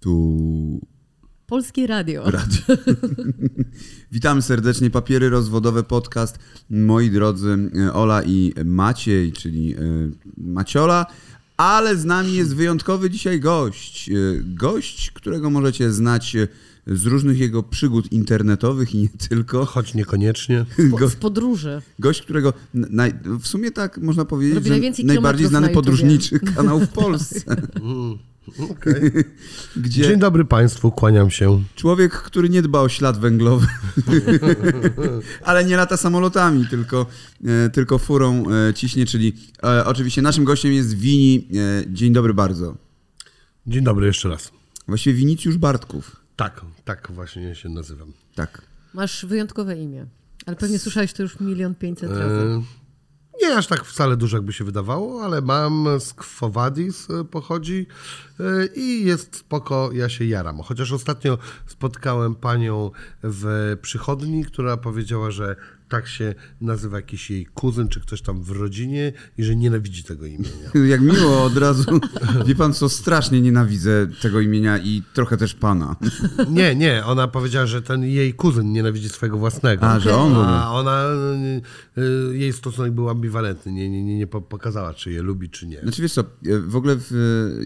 Tu Polskie Radio. radio. Witam serdecznie. Papiery rozwodowe podcast. Moi drodzy, e, Ola i Maciej, czyli e, Maciola. Ale z nami jest wyjątkowy dzisiaj gość. E, Gość, którego możecie znać z różnych jego przygód internetowych i nie tylko. Choć niekoniecznie. Po, z podróży. Gość, którego naj, w sumie tak można powiedzieć, Robi że najbardziej znany na podróżniczy kanał w Polsce. Okej. Gdzie Dzień dobry Państwu, kłaniam się. Człowiek, który nie dba o ślad węglowy, ale nie lata samolotami, tylko, e, tylko furą e, ciśnie, czyli e, oczywiście naszym gościem jest Wini. Dzień dobry bardzo. Dzień dobry jeszcze raz. Właściwie Winicjusz Bartków. Tak, tak właśnie się nazywam. Tak. Masz wyjątkowe imię. Ale pewnie słyszałeś to już milion pięćset razy. Nie aż tak wcale dużo, jakby się wydawało, ale mam z Quo Vadis e, pochodzi e, i jest spoko, ja się jaram. Chociaż ostatnio spotkałem panią w przychodni, która powiedziała, że tak się nazywa jakiś jej kuzyn, czy ktoś tam w rodzinie i że nienawidzi tego imienia. Jak miło od razu. Wie pan co, strasznie nienawidzę tego imienia i trochę też pana. Nie, nie, ona powiedziała, że ten jej kuzyn nienawidzi swojego własnego. A, że on. A ona, y, y, jej stosunek był ambiwalentny, nie, nie, nie, nie po- pokazała, czy je lubi, czy nie. Znaczy wiesz co, e, w ogóle w,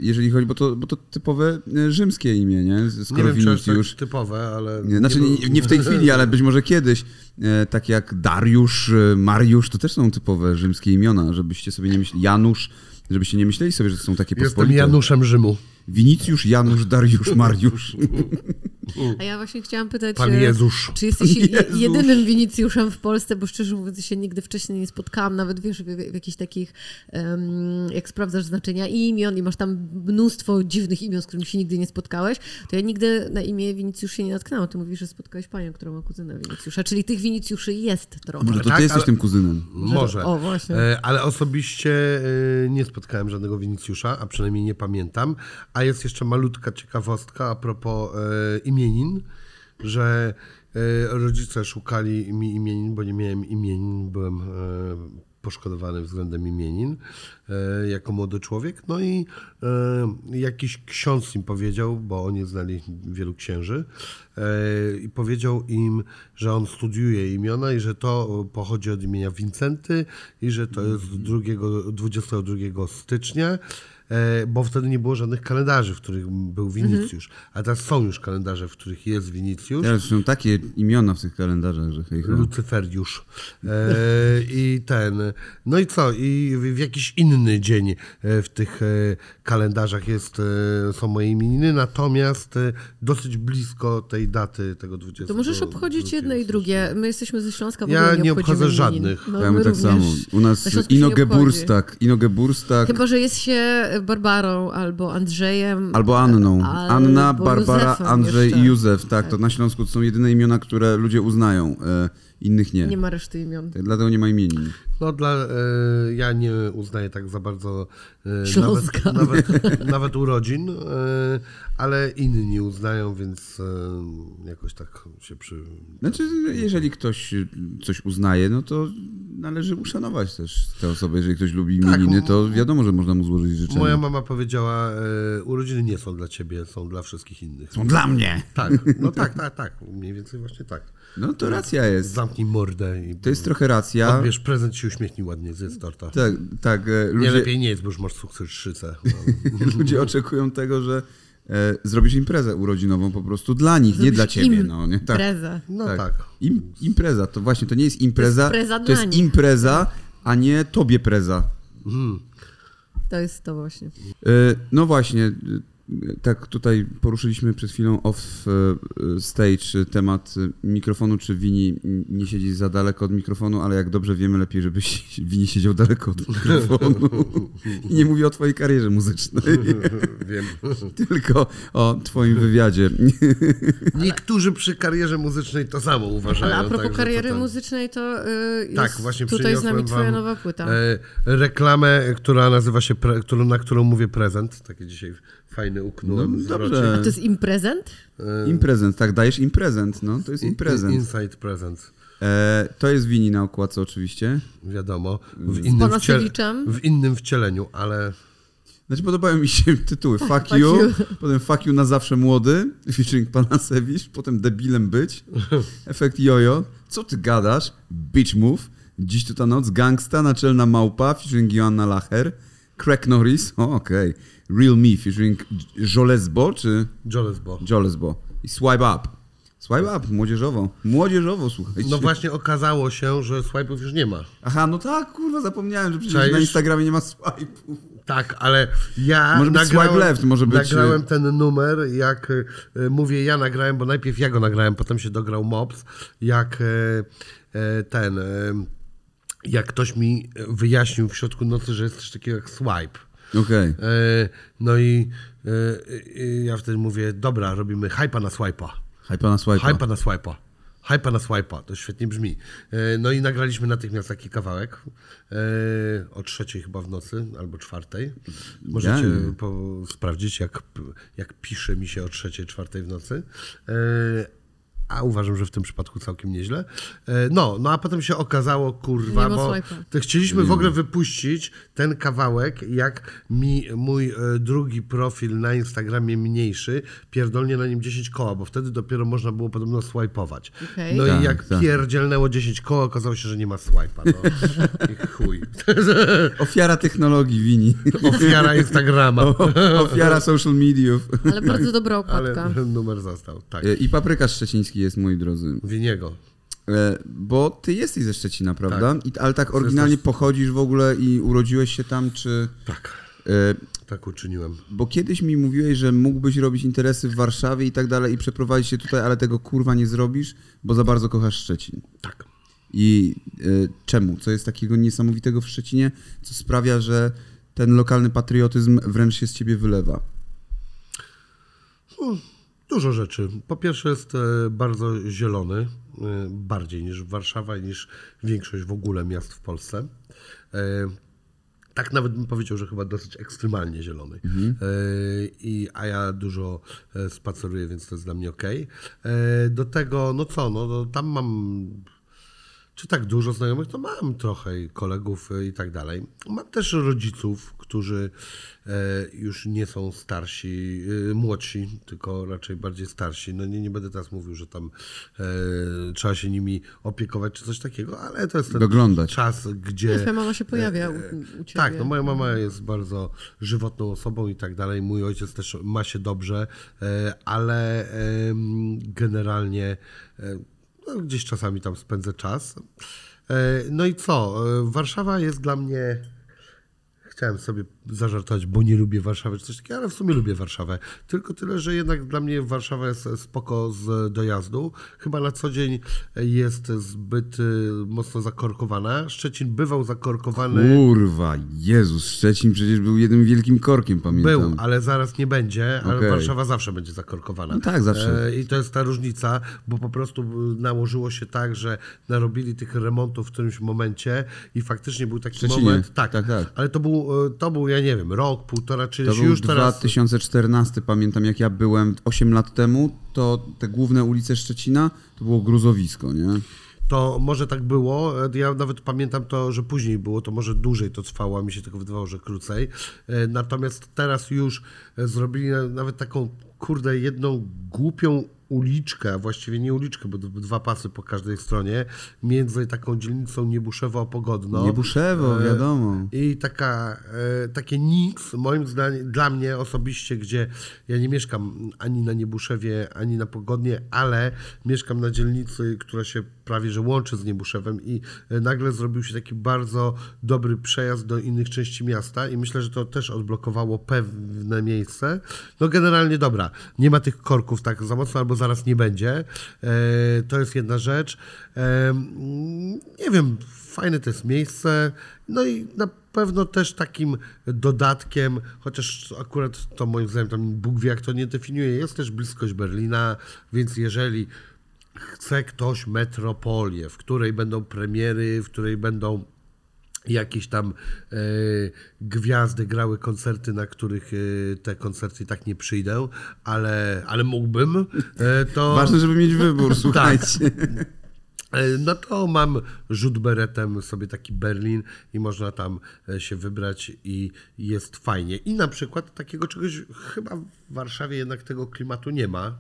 jeżeli chodzi, bo to, bo to typowe rzymskie imię, nie? Nie Skoro wiem, czy tak typowe, ale... Nie, znaczy nie, nie w tej chwili, ale być może kiedyś. Tak jak Dariusz, e, Mariusz, to też są typowe rzymskie imiona, żebyście sobie nie myśleli. Janusz, żebyście nie myśleli sobie, że to są takie Jestem pospolite. Januszem Rzymu. Winicjusz, Janusz, Dariusz, Mariusz. A ja właśnie chciałam pytać, Pan e, Jezusz. czy jesteś je, Jezus. jedynym Winicjuszem w Polsce, bo szczerze mówiąc się nigdy wcześniej nie spotkałam, nawet wiesz, w, w jakichś takich, em, jak sprawdzasz znaczenia imion i masz tam mnóstwo dziwnych imion, z którymi się nigdy nie spotkałeś, to ja nigdy na imię Winicjusz się nie natknęłam. Ty mówisz, że spotkałeś panią, która ma kuzyna Winicjusza, czyli tych Winicjuszy jest trochę. Może to Tak, ty jesteś ale- tym kuzynem. Może. O, właśnie. E, Ale osobiście e, nie spotkałem żadnego Winicjusza, a przynajmniej nie pamiętam. A jest jeszcze malutka ciekawostka a propos e, imienin, że e, rodzice szukali mi imienin, bo nie miałem imienin, byłem e, poszkodowany względem imienin e, jako młody człowiek. No i e, jakiś ksiądz im powiedział, bo oni znali wielu księży, e, i powiedział im, że on studiuje imiona i że to pochodzi od imienia Wincenty i że to jest 2, 22 stycznia. E, Bo wtedy nie było żadnych kalendarzy, w których był Winicjusz. A teraz są już kalendarze, w których jest Winicjusz. Teraz są takie imiona w tych kalendarzach, że hej, ho. Lucyferiusz. E, I ten. No i co? I w, w jakiś inny dzień e, w tych kalendarzach jest, są moje imieniny, natomiast dosyć blisko tej daty, tego 20. To możesz obchodzić jedno i drugie. My jesteśmy ze Śląska, w Ja ogóle nie, nie obchodzimy obchodzę imienin. żadnych. No, Ja my my tak również. samo. U nas nie Inogeburstak, Inogeburstak, Chyba, że jest się Barbarą albo Andrzejem. albo Anną. Anna, albo Barbara, Józefem Andrzej jeszcze. i Józef. Tak, to na Śląsku to są jedyne imiona, które ludzie uznają. E, innych nie. Nie ma reszty imion. Tak, Dlatego nie ma imienin. No dla, e, ja nie uznaję tak za bardzo e, Śląska. nawet, nawet, nawet urodzin, e, ale inni uznają, więc e, jakoś tak się przy... Znaczy, jeżeli ktoś coś uznaje, no to należy uszanować też tę osobę. Jeżeli ktoś lubi Tak, imieniny, to wiadomo, że można mu złożyć życzenia. Moja mama powiedziała, e, urodziny nie są dla ciebie, są dla wszystkich innych. Są dla mnie! Tak, no tak, tak, tak, mniej więcej właśnie tak. No to racja jest. Zamknij mordę i To jest trochę racja. odbierz prezent, się uśmiechnij ładnie, zjedz torta. Tak, tak. e, Nie Ludzie, lepiej nie jest, bo już masz cukrzycę. No. ludzie oczekują tego, że zrobisz imprezę urodzinową po prostu dla nich, nie Zrobisz dla ciebie. im No, nie? Tak. Prezę. No Tak. tak. Im, impreza, to właśnie, to nie jest impreza, To jest preza to dla jest nich. impreza, a nie tobie preza. To jest to właśnie. E, No właśnie, e, tak tutaj poruszyliśmy przed chwilą off e, stage temat mikrofonu, czy Wini nie siedzi za daleko od mikrofonu, ale jak dobrze wiemy, lepiej, żeby si- Wini siedział daleko od mikrofonu. I nie mówię o twojej karierze muzycznej, Wiem. tylko o twoim wywiadzie. Niektórzy przy karierze muzycznej to samo uważają. Ale a propos także kariery to ten- muzycznej, to y, jest Tak, właśnie tutaj z nami twoja nowa płyta. E, reklamę, która nazywa się, pre, na którą mówię prezent. Taki dzisiaj fajny uknąłem. No, dobrze. A to jest imprezent? Imprezent, tak, dajesz im prezent, no, to jest imprezent. Inside prezent. E, to jest Wini na okładce oczywiście. Wiadomo. W Z innym, wciel, w innym wcieleniu, ale Znaczy podobają mi się tytuły Fuck, Fuck you, you. potem Fuck you na zawsze młody, featuring Panasewicz, potem Debilem być, Efekt jojo, Co ty gadasz? Bitch move, Dziś to ta noc, Gangsta, Naczelna Małpa, featuring Joanna Lacher, Crack Norris, o okej, Real Me, featuring Jolesbo, czy Jolesbo. Jolesbo i Swipe Up. Swipe Up, młodzieżowo, młodzieżowo, słuchajcie. No właśnie okazało się, że swipe'ów już nie ma. Aha, no tak, kurwa, zapomniałem, że przecież Czaisz? na Instagramie nie ma swipe'ów. Tak, ale ja Może być nagrałem, swipe left, może być- nagrałem ten numer, jak y, y, mówię, ja nagrałem, bo najpierw ja go nagrałem, potem się dograł Mops, jak y, y, ten, y, jak ktoś mi wyjaśnił w środku nocy, że jest coś takiego jak swipe. Okej. Y, No i y, y, ja wtedy mówię, dobra, robimy hypa na swipe'a. Hypa na swipe'a. Hypa na swipe'a. Hypa na swipe'a, to świetnie brzmi. E, No i nagraliśmy natychmiast taki kawałek e, o trzeciej chyba w nocy, albo czwartej. Możecie sprawdzić, jak, jak pisze mi się o trzeciej, czwartej w nocy. A uważam, że w tym przypadku całkiem nieźle. E, No, no a potem się okazało, kurwa, Nie bo to chcieliśmy w ogóle wypuścić ten kawałek, jak mi mój e, drugi profil na Instagramie mniejszy pierdolnie na nim 10 koła, bo wtedy dopiero można było podobno swipe'ować. Okej. No Tak, i jak tak. pierdzielnęło 10 koła, okazało się, że nie ma swipe'a. No. I chuj. Ofiara technologii wini. Ofiara Instagrama. Ofiara social mediów. Ale bardzo dobra okładka. Ale numer został, tak. I paprykarz szczeciński jest, moi drodzy. Winiego. E, Bo ty jesteś ze Szczecina, prawda? I, ale tak oryginalnie pochodzisz w ogóle i urodziłeś się tam, czy... Tak, e, tak uczyniłem. Bo kiedyś mi mówiłeś, że mógłbyś robić interesy w Warszawie i tak dalej i przeprowadzić się tutaj, ale tego kurwa nie zrobisz, bo za bardzo kochasz Szczecin. Tak. I e, czemu? Co jest takiego niesamowitego w Szczecinie, co sprawia, że ten lokalny patriotyzm wręcz się z ciebie wylewa? Dużo rzeczy. Po pierwsze jest e, bardzo zielony, e, bardziej niż Warszawa i niż większość w ogóle miast w Polsce. E, Tak nawet bym powiedział, że chyba dosyć ekstremalnie zielony. E, I, a ja dużo spaceruję, więc to jest dla mnie ok. Do tego, no co, no to tam mam czy tak dużo znajomych, to mam trochę kolegów i tak dalej. Mam też rodziców, którzy e, już nie są starsi, e, młodsi, tylko raczej bardziej starsi. No nie, nie będę teraz mówił, że tam e, trzeba się nimi opiekować czy coś takiego, ale to jest ten Doglądać. czas, gdzie... Twoja mama się pojawia u, u ciebie. Tak, no moja mama jest bardzo żywotną osobą i tak dalej. Mój ojciec też ma się dobrze, ale generalnie no, gdzieś czasami tam spędzę czas. No i co? Warszawa jest dla mnie. Chciałem sobie zażartować, bo nie lubię Warszawy czy coś takiego, ale w sumie lubię Warszawę. Tylko tyle, że jednak dla mnie Warszawa jest spoko z dojazdu. Chyba na co dzień jest zbyt y, mocno zakorkowana. Szczecin bywał zakorkowany. Kurwa, Jezus, Szczecin przecież był jednym wielkim korkiem, pamiętam. Był, ale zaraz nie będzie, ale Okej. Warszawa zawsze będzie zakorkowana. No tak, zawsze. E, I to jest ta różnica, bo po prostu nałożyło się tak, że narobili tych remontów w którymś momencie i faktycznie był taki Szczecinie. moment. Tak, Tak, tak. Ale to był, y, to był, ja nie wiem, rok, półtora, czy To był już teraz. 2014, pamiętam jak ja byłem 8 lat temu, to te główne ulice Szczecina to było gruzowisko, nie? To może tak było. Ja nawet pamiętam to, że później było, to może dłużej to trwało, a mi się tylko wydawało, że krócej. E, Natomiast teraz już zrobili na- nawet taką, kurde, jedną głupią uliczkę, a właściwie nie uliczkę, bo dwa pasy po każdej stronie, między taką dzielnicą Niebuszewo-Pogodno. Niebuszewo, E, wiadomo. I taka, e, takie nic, moim zdaniem, dla mnie osobiście, gdzie ja nie mieszkam ani na Niebuszewie, ani na Pogodnie, ale mieszkam na dzielnicy, która się prawie że łączy z Niebuszewem i e, nagle zrobił się taki bardzo dobry przejazd do innych części miasta i myślę, że to też odblokowało pewne miejsce. No generalnie dobra, nie ma tych korków tak za mocno, albo zaraz nie będzie. E, to jest jedna rzecz. E, nie wiem, fajne to jest miejsce. No i na pewno też takim dodatkiem, chociaż akurat to moim zdaniem tam Bóg wie jak to nie definiuje, jest też bliskość Berlina, więc jeżeli chce ktoś metropolię, w której będą premiery, w której będą jakieś tam e, gwiazdy grały koncerty, na których e, te koncerty i tak nie przyjdę, ale, ale mógłbym, e, to... Ważne, żeby mieć wybór, słuchajcie. E, No to mam rzut beretem sobie taki Berlin i można tam e, się wybrać i jest fajnie. I na przykład takiego czegoś chyba w Warszawie jednak tego klimatu nie ma.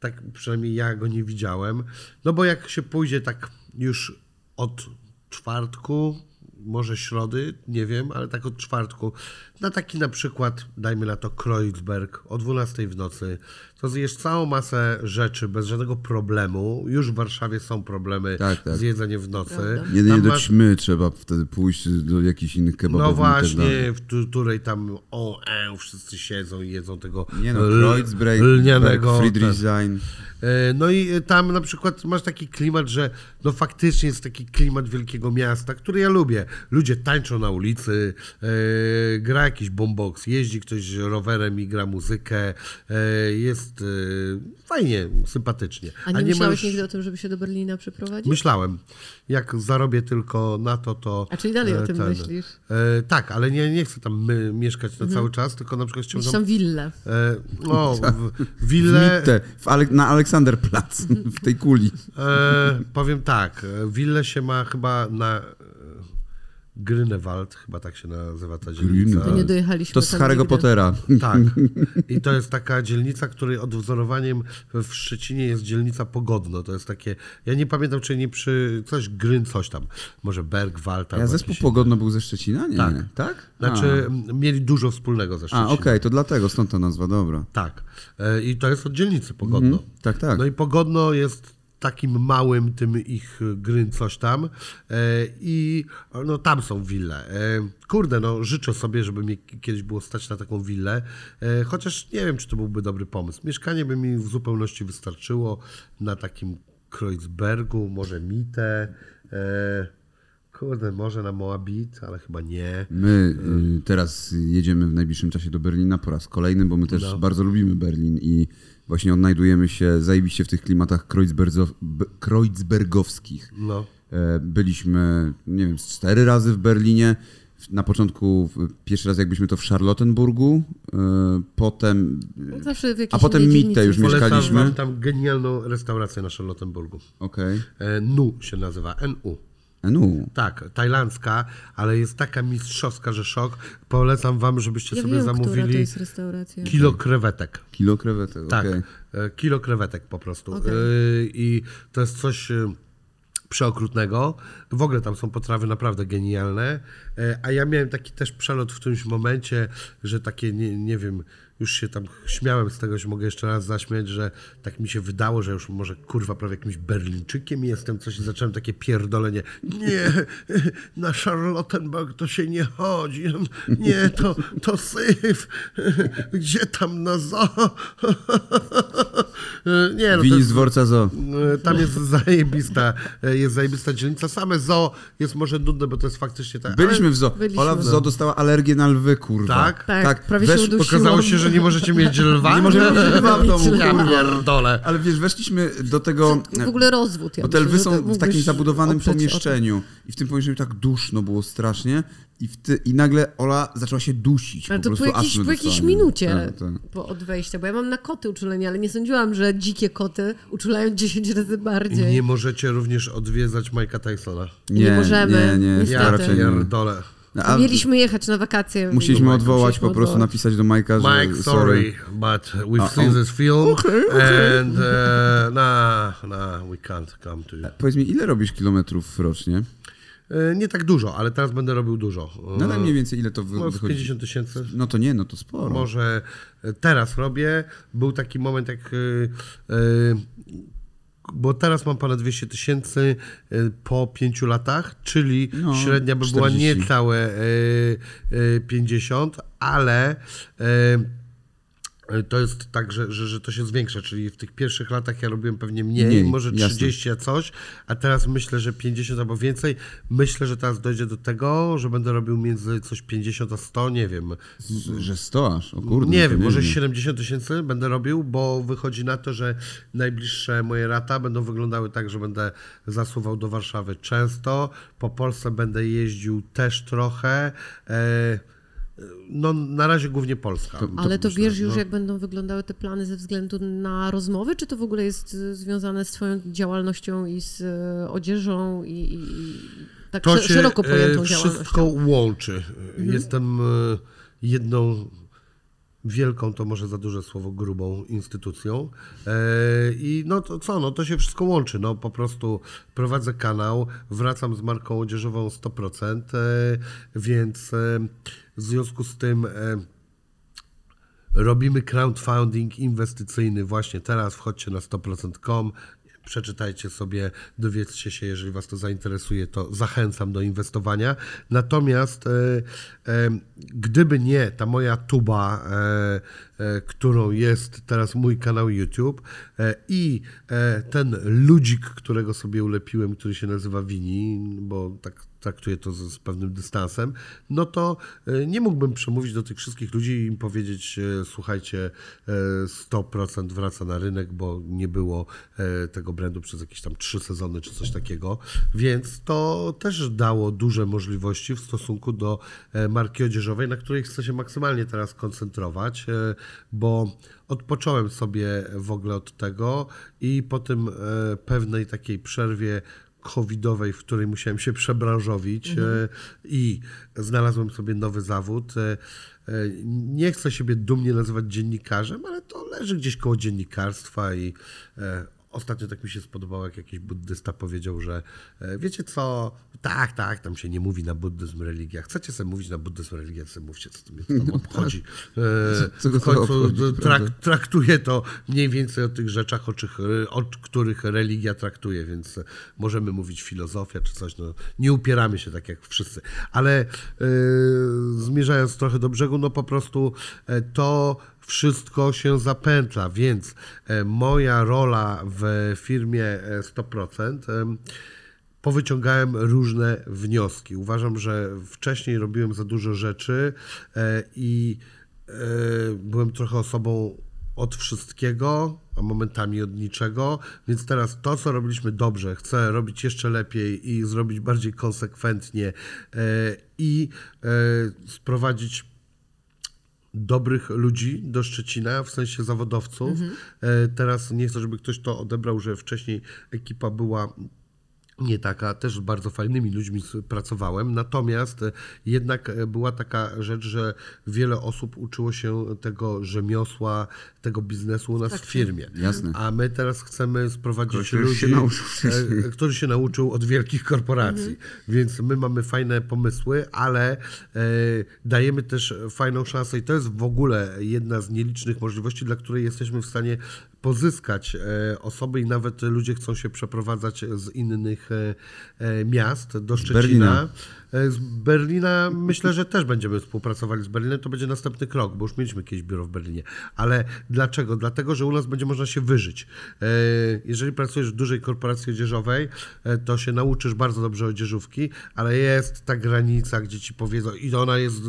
Tak przynajmniej ja go nie widziałem. No bo jak się pójdzie tak już od czwartku, może środy, nie wiem, ale tak od czwartku, na taki na przykład, dajmy na to Kreuzberg o 12 w nocy, to zjesz całą masę rzeczy bez żadnego problemu. Już w Warszawie są problemy Tak, tak. z jedzeniem w nocy. Prawda. Jedynie Tam do masz- ćmy trzeba wtedy pójść do jakichś innych kebabów. no tak właśnie, w której tam o, e, wszyscy siedzą i jedzą tego Nie no, Kreuzberg, lnianego. Friedrichshain. E, No i e, tam na przykład masz taki klimat, że no faktycznie jest taki klimat wielkiego miasta, który ja lubię. Ludzie tańczą na ulicy, e, gra jakiś boombox, jeździ ktoś rowerem i gra muzykę, e, jest e, fajnie, sympatycznie. A nie, ma myślałeś już- nigdy o tym, żeby się do Berlina przeprowadzić? Myślałem, jak zarobię tylko na to, to... A czyli dalej o e, tym myślisz? Tak, ale nie, nie chcę tam my, mieszkać na cały czas, tylko na przykład chciałbym Gdzieś tam... tam willę. E, no, w, W willę... Mitte, w Ale na Aleksanderplatz, w tej kuli. E, powiem tak, e, willę się ma chyba na Grünewald, chyba tak się nazywa ta dzielnica. To nie dojechaliśmy To z Harry'ego. Pottera. Tak. I to jest taka dzielnica, której odwzorowaniem w Szczecinie jest dzielnica Pogodno. To jest takie, ja nie pamiętam, czy nie przy, coś Gryn, coś tam. Może Bergwald. A albo zespół jakiś- Pogodno był ze Szczecina? Nie. Tak. Tak? Znaczy, m, mieli dużo wspólnego ze A, Szczecinem. a okej, to dlatego, stąd ta nazwa, dobra. Tak. E, I to jest od dzielnicy Pogodno. Tak, tak. No i Pogodno jest takim małym tym ich gryn coś tam e, i no tam są wille. E, Kurde, no życzę sobie, żeby mi kiedyś było stać na taką willę, e, chociaż nie wiem, czy to byłby dobry pomysł. Mieszkanie by mi w zupełności wystarczyło na takim Kreuzbergu, może Mite, kurde, może na Moabit, ale chyba nie. My y, teraz jedziemy w najbliższym czasie do Berlina po raz kolejny, bo my też No. bardzo lubimy Berlin i właśnie odnajdujemy się zajebiście w tych klimatach kreuzbergowskich. No. E, Byliśmy, nie wiem, cztery razy w Berlinie. Na początku pierwszy raz jakbyśmy to w Charlottenburgu, e, potem, Zawsze w a potem Mitte już mieszkaliśmy. wam tam genialną restaurację na Charlottenburgu. Okej. E, NU się nazywa, NU. A No, Tak, tajlandzka, ale jest taka mistrzowska, że szok. Polecam wam, żebyście Ja sobie wiem, która to zamówili jest restauracja. kilo krewetek. kilo krewetek, Tak, okej. e, kilo krewetek po prostu. Okej. E, I to jest coś e, przeokrutnego. W ogóle tam są potrawy naprawdę genialne. A ja miałem taki też przelot w którymś momencie, że takie, nie, nie wiem, już się tam śmiałem z tego, że mogę jeszcze raz zaśmiać, że tak mi się wydało, że już może kurwa prawie jakimś Berlińczykiem jestem, coś i zacząłem takie pierdolenie. Nie, na Charlottenburg to się nie chodzi. Nie, to, to syf. Gdzie tam na zoo? Nie, no Wini jest, z dworca zo. Tam jest zajebista, jest zajebista dzielnica. Same zoo jest może nudne, bo to jest faktycznie tak. Byliśmy w zoo. Byliśmy. Ola w zoo dostała alergię na lwy, kurwa. Tak? Tak, prawie się wesz- udusiłam. Okazało się, że nie możecie mieć lwa. Nie możemy mieć lwa w domu, Ja pierdolę. Ale wiesz, weszliśmy do tego... W ogóle rozwód. Ja Bo te lwy są w takim zabudowanym pomieszczeniu. I w tym pomieszczeniu tak duszno było strasznie. I, w ty, i nagle Ola zaczęła się dusić. Ale po to po, jakiejś, po jakiejś minucie Tak, tak. po od wejścia, bo ja mam na koty uczulenie, ale nie sądziłam, że dzikie koty uczulają 10 razy bardziej. Nie możecie również odwiedzać Majka Tysona. Nie możemy, Nie, nie, to Ja raczej nie. pierdolę. A Mieliśmy jechać na wakacje. musieliśmy odwołać, musieliśmy po prostu odwołać. napisać do Majka, że Mike, sorry, but we've A, seen this film Okay, okay. and uh, nah, nah, we can't come to you. Powiedz mi, ile robisz kilometrów rocznie? E, Nie tak dużo, ale teraz będę robił dużo. No daj mniej więcej, ile to wy, No, wychodzi? 50 tysięcy. No to nie, no to sporo. Może e, teraz robię. Był taki moment, jak. E, e, Bo teraz mam ponad 200 tysięcy e, po 5 latach, czyli No, średnia by była 40. niecałe e, e, 50, ale e, to jest tak, że, że, że to się zwiększa, czyli w tych pierwszych latach ja robiłem pewnie mniej, Mniej, może jasne. 30 a coś, a teraz myślę, że 50 albo więcej. Myślę, że teraz dojdzie do tego, że będę robił między coś 50 a 100, nie wiem. Że sto aż, o kurde. Nie wiem, może nieźle. 70 tysięcy będę robił, bo wychodzi na to, że najbliższe moje lata będą wyglądały tak, że będę zasuwał do Warszawy często, po Polsce będę jeździł też trochę. E, no na razie głównie Polska. Ale to myślę, wiesz już, no. jak będą wyglądały te plany ze względu na rozmowy, czy to w ogóle jest y, związane z twoją działalnością i z y, odzieżą i, i i tak To sze- się szeroko e, pojętą wszystko działalnością? łączy. Jestem e, jedną wielką, to może za duże słowo, grubą instytucją. E, I no to co, no to się wszystko łączy. No po prostu prowadzę kanał, wracam z marką odzieżową 100%, e, więc e, w związku z tym Robimy crowdfunding inwestycyjny właśnie teraz. Wchodźcie na 100%com. Przeczytajcie sobie, dowiedzcie się, jeżeli Was to zainteresuje, to zachęcam do inwestowania. Natomiast e, e, gdyby nie ta moja tuba, e, którą jest teraz mój kanał YouTube e, i e, ten ludzik, którego sobie ulepiłem, który się nazywa Wini, bo tak traktuję to z, z pewnym dystansem, no to e, nie mógłbym przemówić do tych wszystkich ludzi i im powiedzieć, e, słuchajcie, e, 100% wraca na rynek, bo nie było e, tego brandu przez jakieś tam trzy sezony czy coś takiego, więc to też dało duże możliwości w stosunku do e, marki odzieżowej, na której chcę się maksymalnie teraz koncentrować, e, bo odpocząłem sobie w ogóle od tego i po tym e, pewnej takiej przerwie covidowej, w której musiałem się przebranżowić e, i znalazłem sobie nowy zawód. E, Nie chcę siebie dumnie nazywać dziennikarzem, ale to leży gdzieś koło dziennikarstwa i ostatnio tak mi się spodobało, jak jakiś buddysta powiedział, że e, wiecie co, tak, tak, tam się nie mówi na buddyzm religia. Chcecie sobie mówić na buddyzm religia, sobie mówcie, co to mnie to tam obchodzi. E, Co go w to końcu obchodzi, trak, traktuje to mniej więcej o tych rzeczach, o, czych, o których religia traktuje, więc możemy mówić filozofia czy coś, no, nie upieramy się tak jak wszyscy. Ale e, zmierzając trochę do brzegu, no po prostu to wszystko się zapętla, więc e, moja rola w firmie e, 100% em, powyciągałem różne wnioski. Uważam, że wcześniej robiłem za dużo rzeczy e, i e, byłem trochę osobą od wszystkiego, a momentami od niczego, więc teraz to, co robiliśmy dobrze, chcę robić jeszcze lepiej i zrobić bardziej konsekwentnie e, i e, sprowadzić dobrych ludzi do Szczecina, w sensie zawodowców. E, Teraz nie chcę, żeby ktoś to odebrał, że wcześniej ekipa była nie taka, też z bardzo fajnymi ludźmi pracowałem, natomiast e, jednak e, była taka rzecz, że wiele osób uczyło się tego rzemiosła, tego biznesu u nas w firmie. Jasne. A my teraz chcemy sprowadzić Ktoś ludzi, się nauczył wcześniej. e, który się nauczył od wielkich korporacji. Więc my mamy fajne pomysły, ale e, dajemy też fajną szansę i to jest w ogóle jedna z nielicznych możliwości, dla której jesteśmy w stanie pozyskać e, osoby i nawet ludzie chcą się przeprowadzać z innych miast do Szczecina. Berlina. E, Z Berlina myślę, że też będziemy współpracowali z Berlinem. To będzie następny krok, bo już mieliśmy jakieś biuro w Berlinie. Ale dlaczego? Dlatego, że u nas będzie można się wyżyć. E, Jeżeli pracujesz w dużej korporacji odzieżowej, e, to się nauczysz bardzo dobrze odzieżówki, ale jest ta granica, gdzie ci powiedzą, i ona jest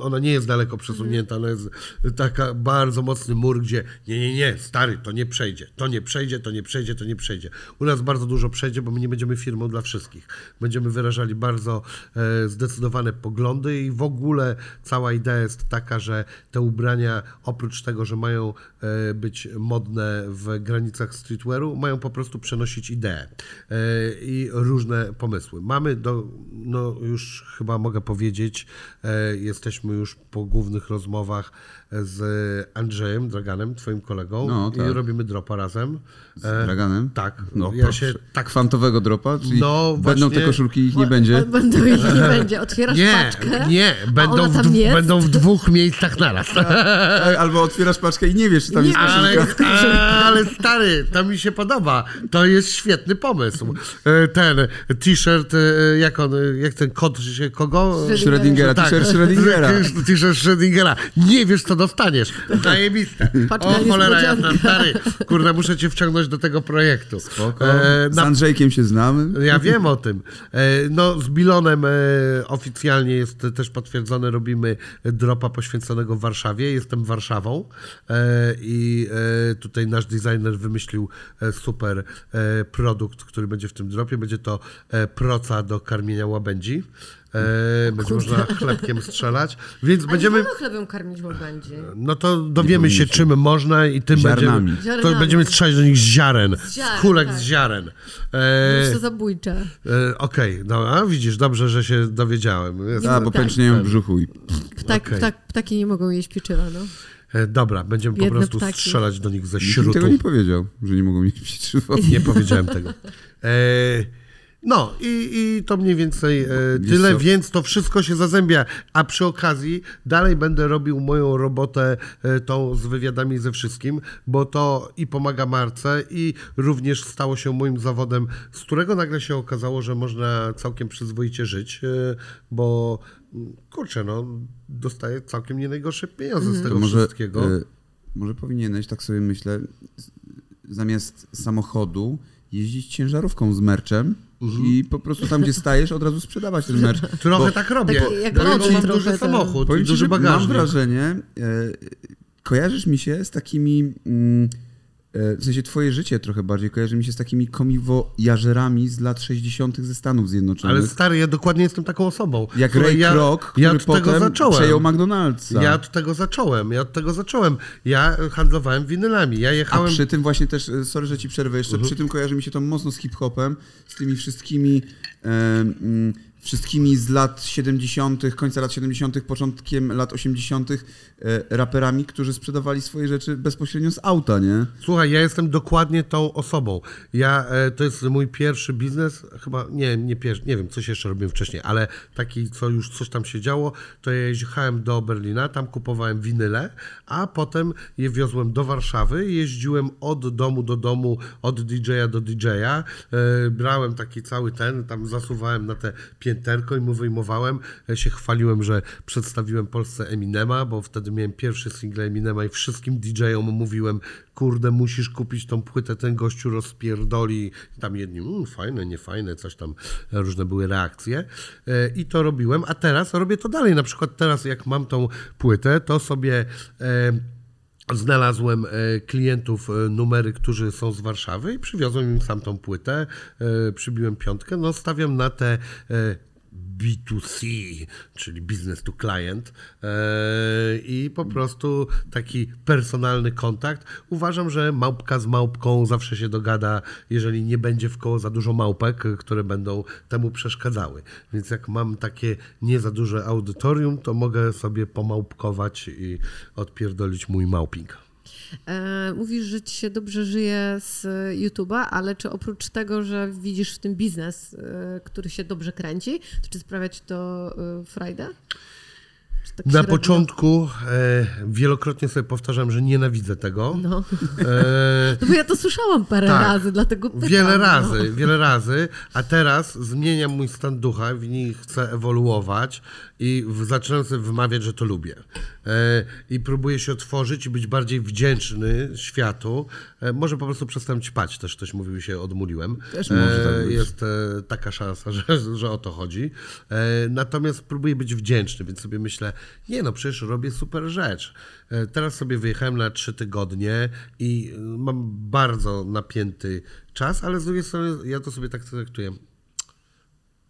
ona nie jest daleko przesunięta, ona jest taka bardzo mocny mur, gdzie nie, nie, nie, stary, to nie przejdzie, to nie przejdzie, to nie przejdzie, to nie przejdzie. U nas bardzo dużo przejdzie, bo my nie będziemy firmą dla wszystkich. Będziemy wyrażali bardzo e, zdecydowane poglądy i w ogóle cała idea jest taka, że te ubrania oprócz tego, że mają być modne w granicach streetwearu, mają po prostu przenosić ideę e, i różne pomysły. Mamy do, no już chyba mogę powiedzieć, e, jesteśmy już po głównych rozmowach z Andrzejem Draganem, twoim kolegą No, tak. i robimy dropa razem. Z Draganem? Tak, No, ja proszę. się tak Kwantowego dropa? Czyli No, będą właśnie- te koszulki, ich nie będzie? Będą ich nie będzie. Otwierasz nie, paczkę. nie, będą ona w, będą w dwóch miejscach naraz. Ej, Albo otwierasz paczkę i nie wiesz, czy tam Nie jest koszulka. Ale, ale stary, to mi się podoba. To jest świetny pomysł. E, Ten t-shirt, e, jak on, jak ten kot się kogo? Schrödingera, Tak. t-shirt Schrödingera. T-shirt Schrödingera. Nie wiesz, co dostaniesz. Zajebiste. Paczka O cholera jasna, stary. Kurde, muszę cię wciągnąć do tego projektu. Spoko. E, Z na Andrzejkiem się znamy. ja wiem o tym. E, No, z Bilonem e, oficjalnie jest też potwierdzone, robimy dropa poświęconego Warszawie. Jestem Warszawą e, i e, tutaj nasz designer wymyślił e, super e, produkt, który będzie w tym dropie. Będzie to e, proca do karmienia łabędzi. E, będzie można chlebkiem strzelać, więc Ale będziemy... chlebem karmić w. No to dowiemy się, czym można i tym Ziarnami. będziemy, to Ziarnami. będziemy strzelać do nich z ziaren, z, ziaren, kulek tak. z ziaren. Jest E, to zabójcze. e, Okej, no a widzisz, dobrze, że się dowiedziałem. A, bo tak, pęcznieją w brzuchu i... Ptak, Okej. ptak, ptaki nie mogą jeść pieczywa, no. e, dobra, będziemy po prostu ptaki. strzelać do nich ze Nikt śrutu. tego nie powiedział, że nie mogą mieć pieczywo. Nie powiedziałem tego. E, no i, i to mniej więcej e, tyle, co? więc to wszystko się zazębia. A przy okazji dalej będę robił moją robotę e, tą z wywiadami ze wszystkim, bo to i pomaga marce i również stało się moim zawodem, z którego nagle się okazało, że można całkiem przyzwoicie żyć, e, bo mm, kurczę, no dostaję całkiem nie najgorsze pieniądze z tego To może, wszystkiego. e, może powinieneś, tak sobie myślę, z- zamiast samochodu jeździć ciężarówką z merczem Mhm. i po prostu tam, gdzie stajesz, od razu sprzedawać ten merch. Trochę Bo tak robię, Tak jak lody mam duży tak. samochód Powiem ci, duży że mam bagażnik. wrażenie, e, kojarzysz mi się z takimi, mm, w sensie twoje życie trochę bardziej kojarzy mi się z takimi komiwojażerami z lat 60. ze Stanów Zjednoczonych. Ale stary, ja dokładnie jestem taką osobą. jak Słuchaj, Ray ja, Kroc, który ja tego potem zacząłem. przejął McDonald'sa. Ja od tego zacząłem, ja od tego zacząłem. Ja handlowałem winylami, ja A jechałem... przy tym właśnie też, e, sorry, że ci przerwę jeszcze, przy tym kojarzy mi się to mocno z hip-hopem, z tymi wszystkimi e, mm, wszystkimi z lat 70., końca lat 70., początkiem lat 80., e, raperami, którzy sprzedawali swoje rzeczy bezpośrednio z auta, nie? Słuchaj, ja jestem dokładnie tą osobą. Ja, e, to jest mój pierwszy biznes, chyba, nie, nie pierwszy, nie wiem, coś jeszcze robiłem wcześniej, ale taki, co już coś tam się działo, to ja jechałem do Berlina, tam kupowałem winyle, a potem je wiozłem do Warszawy, jeździłem od domu do domu, od DJ-a do DJ-a, e, brałem taki cały ten, tam zasuwałem na te i mu wyjmowałem, ja się chwaliłem, że przedstawiłem Polsce Eminema, bo wtedy miałem pierwszy single Eminema i wszystkim DJ-om mówiłem, kurde, musisz kupić tą płytę, ten gościu rozpierdoli. Tam jedni, mm, fajne, niefajne, coś tam, e, różne były reakcje. E, I to robiłem, a teraz robię to dalej. Na przykład teraz, jak mam tą płytę, to sobie... Znalazłem e, klientów, e, numery, którzy są z Warszawy i przywiozłem im sam tą płytę, e, przybiłem piątkę, no stawiam na te B2C, czyli business to client e, i po prostu taki personalny kontakt. Uważam, że małpka z małpką zawsze się dogada, jeżeli nie będzie w koło za dużo małpek, które będą temu przeszkadzały. Więc jak mam takie nie za duże audytorium, to mogę sobie pomałpkować i odpierdolić mój małping. E, mówisz, że ci się dobrze żyje z YouTube'a, ale czy oprócz tego, że widzisz w tym biznes, e, który się dobrze kręci, to czy sprawia ci to e, frajdę? Tak Na średnio? początku e, wielokrotnie sobie powtarzam, że nienawidzę tego. No. E, no bo ja to słyszałam parę Tak. razy, dlatego pytam. Wiele no. razy, wiele razy, a teraz zmieniam mój stan ducha, w niej chcę ewoluować i w, zaczynam sobie wymawiać, że to lubię. E, I próbuję się otworzyć i być bardziej wdzięczny światu. E, może po prostu przestałem ćpać, też ktoś mówił, się odmuliłem. Też może tak być. Jest e, taka szansa, że, że o to chodzi. E, natomiast próbuję być wdzięczny, więc sobie myślę, nie no, przecież robię super rzecz. E, teraz sobie wyjechałem na trzy tygodnie i e, mam bardzo napięty czas, ale z drugiej strony ja to sobie tak traktuję.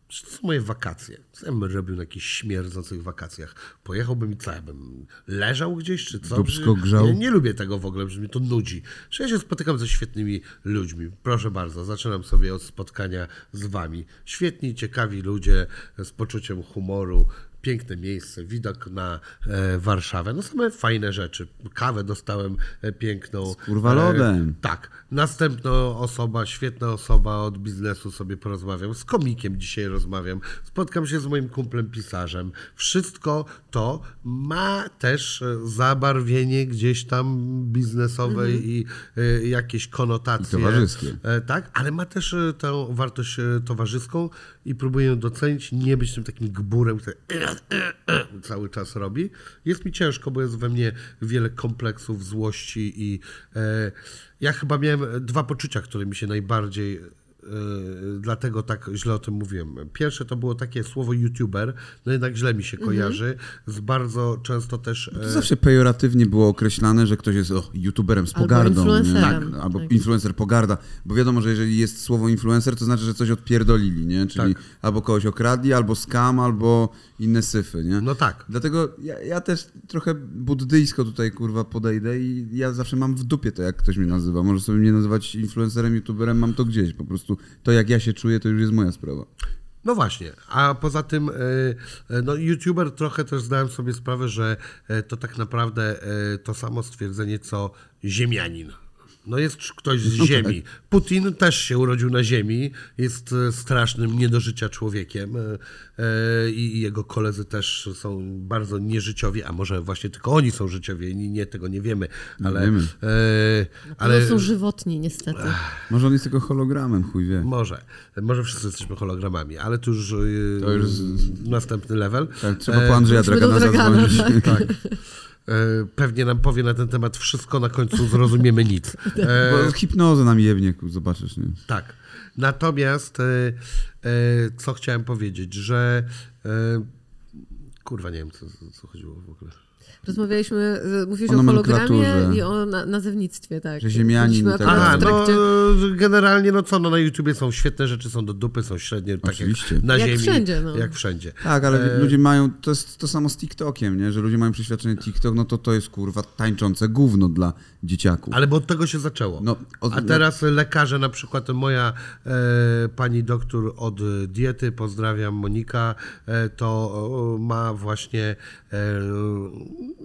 Czy to są moje wakacje? Co ja bym robił na jakichś śmierdzących wakacjach? Pojechałbym i co? Ja bym leżał gdzieś, czy co? Dupsko Że- grzał? Ja nie lubię tego w ogóle, że mnie to nudzi. Że ja się spotykam ze świetnymi ludźmi. Proszę bardzo, zaczynam sobie od spotkania z wami. Świetni, ciekawi ludzie z poczuciem humoru, piękne miejsce, widok na e, Warszawę. No same fajne rzeczy. Kawę dostałem e, piękną. kurwa lodem. E, tak. Następna osoba, świetna osoba od biznesu sobie porozmawiam. Z komikiem dzisiaj rozmawiam. Spotkam się z moim kumplem pisarzem. Wszystko to ma też e, zabarwienie gdzieś tam biznesowe i e, jakieś konotacje. I towarzyskie. E, tak, ale ma też e, tę wartość e, towarzyską i próbuję ją docenić, nie być tym takim gburem, który cały czas robi. Jest mi ciężko, bo jest we mnie wiele kompleksów, złości i e, ja chyba miałem dwa poczucia, które mi się najbardziej dlatego tak źle o tym mówiłem. Pierwsze to było takie słowo youtuber, no jednak źle mi się Mhm. kojarzy, z bardzo często też... To e, zawsze pejoratywnie było określane, że ktoś jest o, youtuberem z Albo pogardą. influencerem. Nie? Albo Tak. influencer pogarda. Bo wiadomo, że jeżeli jest słowo influencer, to znaczy, że coś odpierdolili, nie? Czyli Tak. albo kogoś okradli, albo skam, albo inne syfy, nie? No tak. Dlatego ja, ja też trochę buddyjsko tutaj kurwa podejdę i ja zawsze mam w dupie to, jak ktoś mnie nazywa. Może sobie mnie nazywać influencerem, youtuberem, mam to gdzieś. Po prostu to, jak ja się czuję, to już jest moja sprawa. No właśnie, a poza tym, e, e, no YouTuber trochę też zdałem sobie sprawę, że e, to tak naprawdę to samo stwierdzenie co ziemianin. No jest ktoś z ziemi. Putin też się urodził na ziemi, jest e, strasznym nie do życia człowiekiem e, e, i jego koledzy też są bardzo nieżyciowi, a może właśnie tylko oni są życiowi, nie, nie tego nie wiemy, ale, wiemy. e, Ale są żywotni niestety. Może on jest tylko hologramem, chuj wie. może, może wszyscy jesteśmy hologramami, ale to już, To już następny level. Tak, trzeba po Andrzeja Dragana zadzwonić. tak. Tak. E, Pewnie nam powie na ten temat wszystko, na końcu zrozumiemy nic. E, Bo hipnozę nam jebnie, zobaczysz, nie? tak. Natomiast, e, e, co chciałem powiedzieć, że. Kurwa, nie wiem, co, co chodziło w ogóle. Rozmawialiśmy, e, mówiłeś O o, hologramie nomenklaturze. i o na, nazewnictwie, tak. Że ziemianin tak Aha, no e, generalnie, no co, no na YouTubie są świetne rzeczy, są do dupy, są średnie, tak Oczywiście. jak na Jak ziemi. wszędzie, no. Jak wszędzie. Tak, ale E, ludzie mają, to jest to samo z TikTokiem, nie? Że ludzie mają przeświadczenie TikTok, no to to jest kurwa tańczące gówno dla dzieciaków. Ale bo od tego się zaczęło. No, od- A teraz lekarze, na przykład moja e, pani doktor od diety, pozdrawiam Monika, e, to o, ma właśnie e,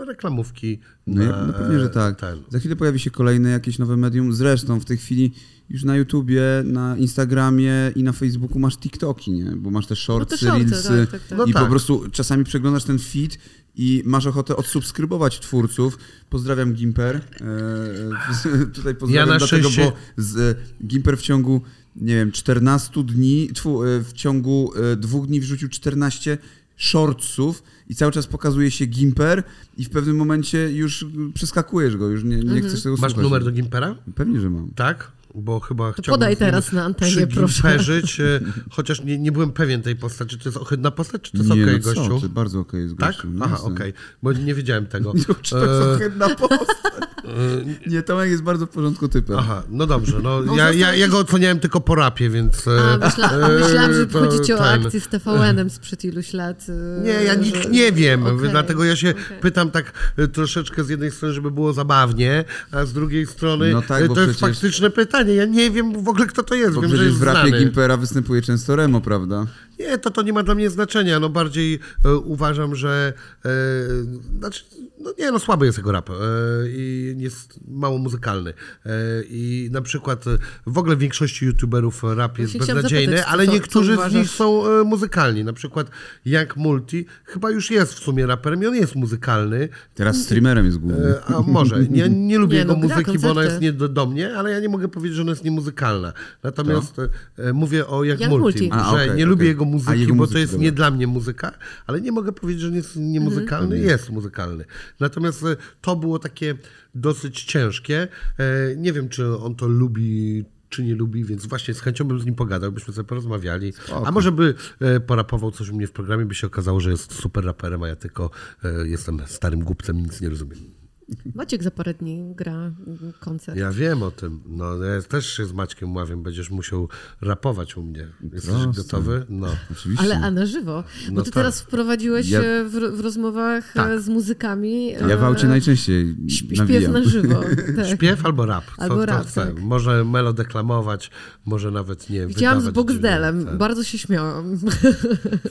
reklamówki. No, na, ja, no pewnie, że tak. Ten. Za chwilę pojawi się kolejne jakieś nowe medium. Zresztą w tej chwili już na YouTubie, na Instagramie i na Facebooku masz TikToki, nie? Bo masz te shortsy, shortsy, reelsy tak, tak, tak. No i tak. po prostu czasami przeglądasz ten feed i masz ochotę odsubskrybować twórców. Pozdrawiam Gimper. E, tutaj pozdrawiam na dlatego, szczęście- bo z, e, Gimper w ciągu nie wiem, 14 dni, tfu, e, w ciągu dwóch dni wrzucił 14 shortsów i cały czas pokazuje się Gimper i w pewnym momencie już przeskakujesz go, już nie, nie chcesz tego Masz słuchać. numer do Gimpera? Pewnie, że mam. Tak? Bo chyba To chciałbym podaj teraz na antenie, proszę. e, chociaż nie, nie byłem pewien tej postaci. Czy to jest ohydna postać, czy to jest nie, okej, no co gościu? bardzo okej jest Tak? gościu. no Aha, okej. Bo nie wiedziałem tego. Czy to jest E, ohydna postać? Nie, Tomek jest bardzo w porządku typem. Aha, no dobrze. No, On ja, ja, ja go oceniałem tylko po rapie, więc... e, A, myśla, a myślałam, że to chodzi ci o ten. akcję z TVN-em sprzed iluś lat. e, Nie, ja nic że- nie wiem, dlatego ja się pytam tak e, troszeczkę z jednej strony, żeby było zabawnie, a z drugiej strony No tak, e, to jest przecież- faktyczne pytanie. Ja nie wiem w ogóle, kto to jest. Bo wiem, że przecież w rapie znany. Gimpera występuje często Remo, prawda? Nie, to to nie ma dla mnie znaczenia. No bardziej e, uważam, że e, znaczy, no nie, no słaby jest jego rap e, i jest mało muzykalny. E, I na przykład e, w ogóle w większości youtuberów rap jest beznadziejny, zapytać, co- ale co niektórzy z uważasz? nich są e, muzykalni. Na przykład Young Multi chyba już jest w sumie raperem i on jest muzykalny. Teraz streamerem jest główny. E, A może. Nie, nie lubię Nie, jego no, muzyki, bo ona jest nie do, do mnie, ale ja nie mogę powiedzieć, że ona jest niemuzykalna. Natomiast e, mówię o jak Jak multi, Multi. A, że okej, nie lubię okej. jego muzyki, bo muzyki, to jest nie dla mnie muzyka, ale nie mogę powiedzieć, że nie jest niemuzykalny. Mhm. Jest muzykalny. Natomiast e, to było takie dosyć ciężkie. E, Nie wiem, czy on to lubi czy nie lubi, więc właśnie z chęcią bym z nim pogadał, byśmy sobie porozmawiali. A może by e, porapował coś u mnie w programie, by się okazało, że jest super raperem, a ja tylko jestem starym głupcem i nic nie rozumiem. Maciek za parę dni gra koncert. Ja wiem o tym. No, ja też się z Maćkiem umawiam, będziesz musiał rapować u mnie. Jesteś Proste. gotowy? No. Oczywiście. Ale a na żywo? Bo No ty tak. teraz wprowadziłeś Ja- e, w, w rozmowach Tak. e, z muzykami. Ja w aucie e, najczęściej śp- Śpiew nawijam. na żywo. Tak. Śpiew albo rap. Co, Albo to rap, chce. tak. Może melodeklamować, może nawet nie Widziałam z Boxdelem, dźwięku. bardzo się śmiałam.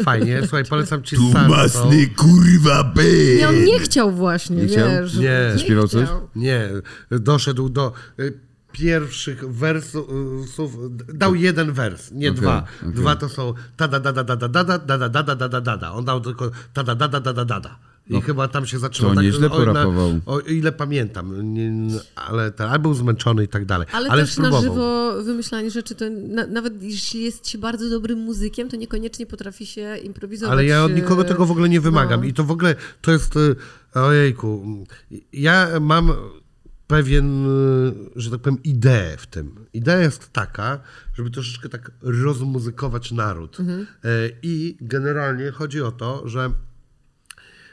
Fajnie, słuchaj, polecam ci Tu masny kurwa by! Nie, on nie chciał właśnie, Nie chciał? wiesz. Nie. Śpiewał coś? Nie, doszedł do y, pierwszych wersów, dał jeden wers, nie Okej, dwa. okej. Dwa to są ta da da da da da da da da da da da da da da da. On dał tylko ta da da da da da da da. I chyba tam się zaczęło. to nieźle o, na- porapował. O ile pamiętam, nie, ale ten, albo był zmęczony i tak dalej. Ale, Ale, też spróbował. na żywo wymyślanie rzeczy, to na, nawet jeśli jest się bardzo dobrym muzykiem, to niekoniecznie potrafi się improwizować. Ale ja od e, nikogo tego w ogóle nie wymagam. no. I to w ogóle to jest. y, Ojejku. Ja mam pewien, że tak powiem, ideę w tym. Idea jest taka, żeby troszeczkę tak rozmuzykować naród. E, I generalnie chodzi o to, że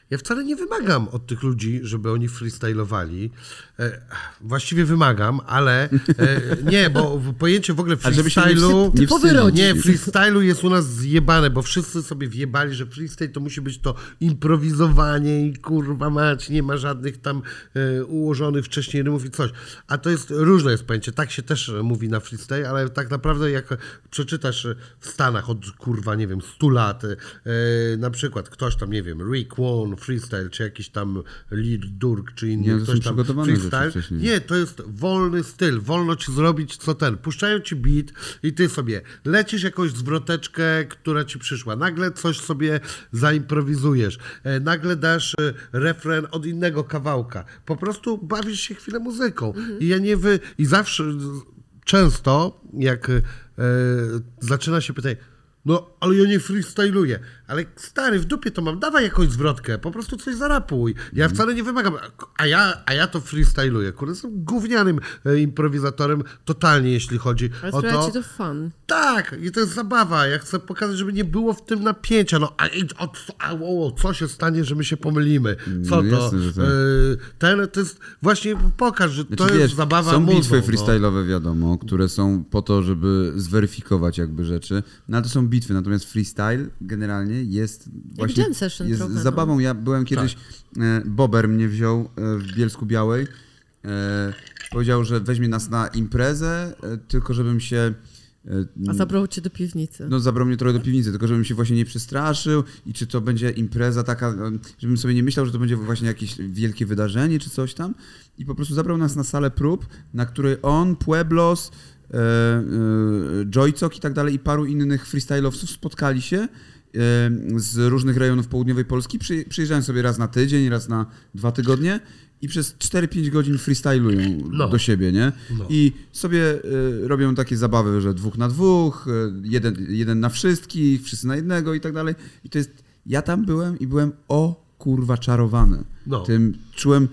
ja wcale nie wymagam od tych ludzi, żeby oni freestylowali. E, właściwie wymagam, ale e, nie, bo pojęcie w ogóle freestylu... nie rodzic. Nie, freestylu jest u nas zjebane, bo wszyscy sobie wjebali, że freestyle to musi być to improwizowanie i kurwa mać, nie ma żadnych tam e, ułożonych wcześniej rymów i coś. A to jest, różne jest pojęcie, tak się też mówi na freestyle, ale tak naprawdę jak przeczytasz w Stanach od kurwa, nie wiem, 100 lat, na przykład ktoś tam, nie wiem, Rick One freestyle, czy jakiś tam Lil Durk, czy inny Nie, ktoś tam freestyle. Nie, to jest wolny styl, wolno ci zrobić co ten. Puszczają ci beat i ty sobie lecisz jakąś zwroteczkę, która ci przyszła. Nagle coś sobie zaimprowizujesz. E, Nagle dasz e, refren od innego kawałka. Po prostu bawisz się chwilę muzyką. I ja nie wy... I zawsze, często jak e, zaczyna się pytanie, no, ale ja nie freestyluję. Ale stary, w dupie to mam, dawaj jakąś zwrotkę, po prostu coś zarapuj. Ja Mhm. wcale nie wymagam, a ja, a ja to freestyluję. Kurde, jestem gównianym e, improwizatorem totalnie, jeśli chodzi Ale o sprawia to. ci to fun. Tak, i to jest zabawa. Ja chcę pokazać, żeby nie było w tym napięcia. No, a, a o, o, co się stanie, że my się pomylimy? Co No to? jasne, że tak. E, ten, to jest właśnie pokaż, że to Znaczy, jest wiesz, zabawa Są muzą, bitwy no. freestyle'owe, wiadomo, które są po to, żeby zweryfikować jakby rzeczy. No ale to są bitwy, natomiast freestyle generalnie jest właśnie jam session jest trochę, no. zabawą. Ja byłem kiedyś, Tak. Bober mnie wziął e, w Bielsku Białej. E, powiedział, że weźmie nas na imprezę, tylko żebym się... A zabrał cię do piwnicy. no zabrał mnie trochę do piwnicy, tylko żebym się właśnie nie przestraszył i czy to będzie impreza taka, żebym sobie nie myślał, że to będzie właśnie jakieś wielkie wydarzenie czy coś tam. I po prostu zabrał nas na salę prób, na której on, Pueblos, Joycok i tak dalej i paru innych freestyle'owców spotkali się e, z różnych rejonów południowej Polski. Przy, przyjeżdżają sobie raz na tydzień, raz na dwa tygodnie i przez 4-5 godzin freestylują No. do siebie, nie? No. I sobie robią takie zabawy, że dwóch na dwóch, jeden, jeden na wszystkich, wszyscy na jednego i tak dalej. I to jest, ja tam byłem i byłem o kurwa czarowany. No. Tym czułem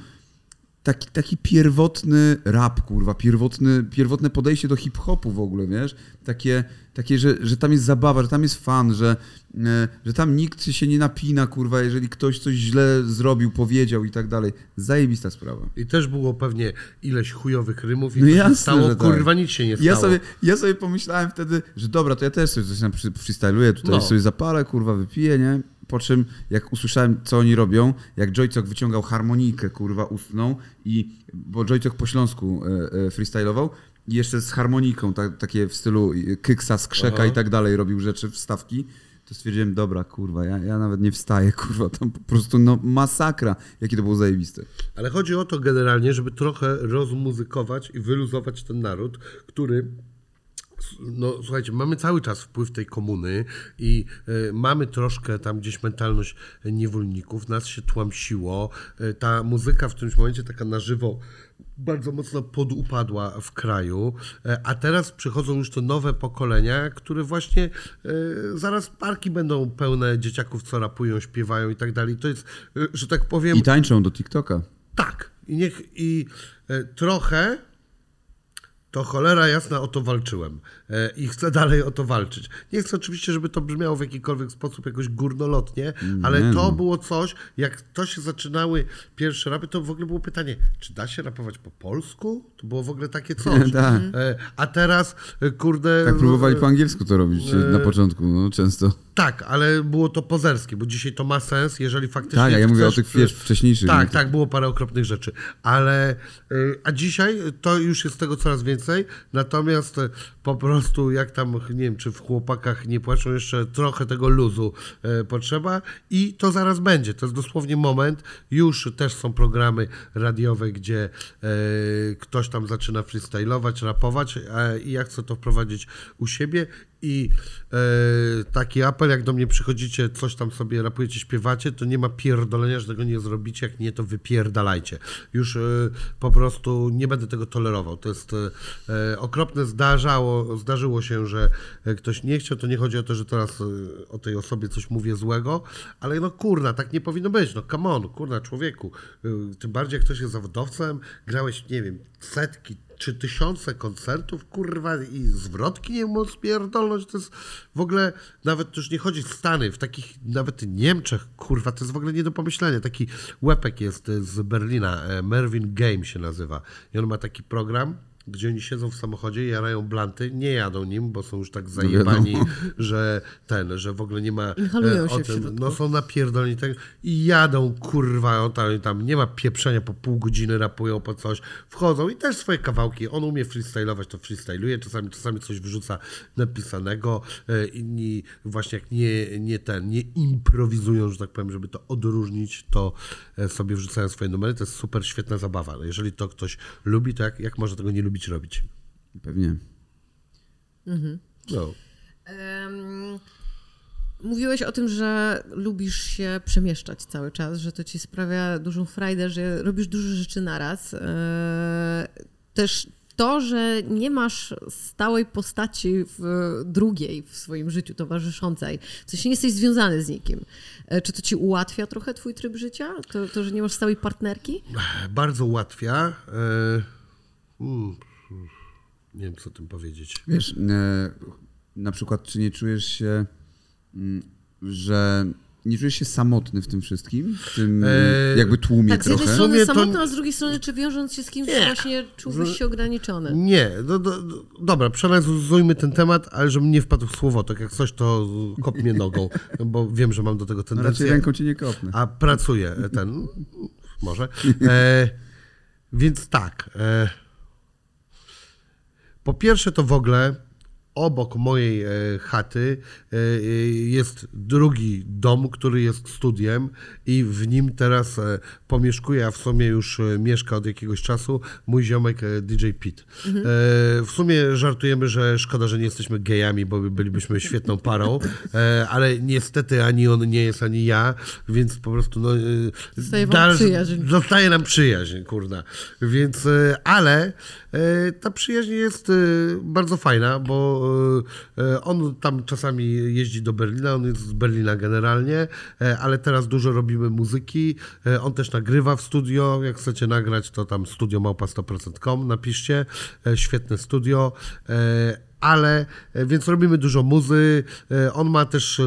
taki, taki pierwotny rap, kurwa, pierwotny, pierwotne podejście do hip-hopu w ogóle, wiesz? Takie, takie że, że tam jest zabawa, że tam jest fan, że, e, że tam nikt się nie napina, kurwa, jeżeli ktoś coś źle zrobił, powiedział i tak dalej. Zajebista sprawa. I też było pewnie ileś chujowych rymów i No jasne, stało, tak. kurwa, nic się nie stało. Ja sobie, ja sobie pomyślałem wtedy, że dobra, to ja też sobie coś tam freestyluję, tutaj No. sobie zapalę, kurwa, wypiję, nie? Po czym, jak usłyszałem, co oni robią, jak Joycok wyciągał harmonikę, kurwa, ustną i, bo Joycok po śląsku e, e, freestylował i jeszcze z harmoniką, tak, takie w stylu e, kyksa, skrzeka Aha. i tak dalej robił rzeczy, wstawki, to stwierdziłem, dobra, kurwa, ja, ja nawet nie wstaję, kurwa, tam po prostu, no, masakra, jakie to było zajebiste. Ale chodzi o to generalnie, żeby trochę rozmuzykować i wyluzować ten naród, który no słuchajcie, mamy cały czas wpływ tej komuny i y, mamy troszkę tam gdzieś mentalność niewolników, nas się tłamsiło, y, ta muzyka w którymś momencie taka na żywo bardzo mocno podupadła w kraju, y, a teraz przychodzą już te nowe pokolenia, które właśnie y, zaraz parki będą pełne dzieciaków, co rapują, śpiewają i tak dalej. To jest, że tak powiem, I tańczą do TikToka. tak. I, niech, i e, trochę to cholera jasna o to walczyłem. E, I chcę dalej o to walczyć. Nie chcę oczywiście, żeby to brzmiało w jakikolwiek sposób jakoś górnolotnie, ale to no. było coś, jak to się zaczynały pierwsze rapy, to w ogóle było pytanie, czy da się rapować po polsku? To było w ogóle takie coś. Tak. E, A teraz, e, kurde... Tak próbowali e, po angielsku to robić na początku, no często. Tak, ale było to pozerskie, bo dzisiaj to ma sens, jeżeli faktycznie Tak, ja mówię o chcesz- tych wiesz, wcześniejszych. Tak, tak, było parę okropnych rzeczy, ale a dzisiaj to już jest tego coraz więcej, natomiast po prostu jak tam, nie wiem, czy w chłopakach nie płaczą, jeszcze trochę tego luzu y, potrzeba i to zaraz będzie, to jest dosłownie moment, już też są programy radiowe, gdzie y, ktoś tam zaczyna freestylować, rapować e, i ja chcę to wprowadzić u siebie i e, taki apel, jak do mnie przychodzicie, coś tam sobie rapujecie, śpiewacie, to nie ma pierdolenia, że tego nie zrobicie, jak nie, to wypierdalajcie. Już e, po prostu nie będę tego tolerował. To jest e, okropne, zdarzało zdarzyło się, że e, ktoś nie chciał, to nie chodzi o to, że teraz e, o tej osobie coś mówię złego, ale no kurna, tak nie powinno być, no come on, kurna, człowieku, E, tym bardziej jak ktoś jest zawodowcem, grałeś, nie wiem, setki, czy tysiące koncertów, kurwa, i zwrotki nie móc pierdolnąć, to jest w ogóle, nawet już nie chodzi w Stany, w takich, nawet Niemczech, kurwa, to jest w ogóle nie do pomyślenia. Taki łepek jest z Berlina, e, Mervyn Game się nazywa i on ma taki program, gdzie oni siedzą w samochodzie, jarają blanty, nie jadą nim, bo są już tak zajebani, wiadomo. że ten, że w ogóle nie ma Inhalują e, się tym, no są napierdoleni tak, i jadą, kurwa, on tam, tam nie ma pieprzenia, po pół godziny rapują po coś, wchodzą i też swoje kawałki, on umie freestylować, to freestyluje, czasami, czasami coś wyrzuca napisanego, e, inni właśnie jak nie, nie ten, nie improwizują, że tak powiem, żeby to odróżnić, to e, sobie wrzucają swoje numery, to jest super świetna zabawa, ale jeżeli to ktoś lubi, to jak, jak może tego nie lubić robić? Pewnie. No. Em, Mówiłeś o tym, że lubisz się przemieszczać cały czas, że to ci sprawia dużą frajdę, że robisz dużo rzeczy naraz. E, Też to, że nie masz stałej postaci w drugiej w swoim życiu towarzyszącej, w sensie nie jesteś związany z nikim. E, Czy to ci ułatwia trochę twój tryb życia? To, to że nie masz stałej partnerki? bardzo ułatwia. E, mm, nie wiem, co o tym powiedzieć. Wiesz, e, na przykład, czy nie czujesz się, mm, że nie czujesz się samotny w tym wszystkim? W tym E, jakby tłumie Tak, z jednej trochę? strony sumie to- samotna, a z drugiej strony, czy wiążąc się z kimś, Nie. właśnie czułbyś się ograniczony? Nie, do, do, do, dobra, przeanalizujmy ten temat, ale żebym nie wpadł w słowotok. Jak coś, to kop mnie nogą, bo wiem, że mam do tego No raczej tendencję. ręką cię nie kopnę. A pracuję e, ten, może. E, więc tak. E, po pierwsze to w ogóle obok mojej e, chaty e, e, jest drugi dom, który jest studiem i w nim teraz pomieszkuje, a w sumie już mieszka od jakiegoś czasu mój ziomek DJ Pete. E, w sumie żartujemy, że szkoda, że nie jesteśmy gejami, bo bylibyśmy świetną parą, ale niestety ani on nie jest, ani ja, więc po prostu no, Zostaje wam przyjaźń. Zostaje nam przyjaźń, kurna. Więc, ale ta przyjaźń jest bardzo fajna, bo on tam czasami jeździ do Berlina, on jest z Berlina generalnie, e, ale teraz dużo robimy muzyki. E, On też nagrywa w studio. Jak chcecie nagrać, to tam studio małpa 100%com napiszcie. E, Świetne studio. E, ale e, więc robimy dużo muzy. E, On ma też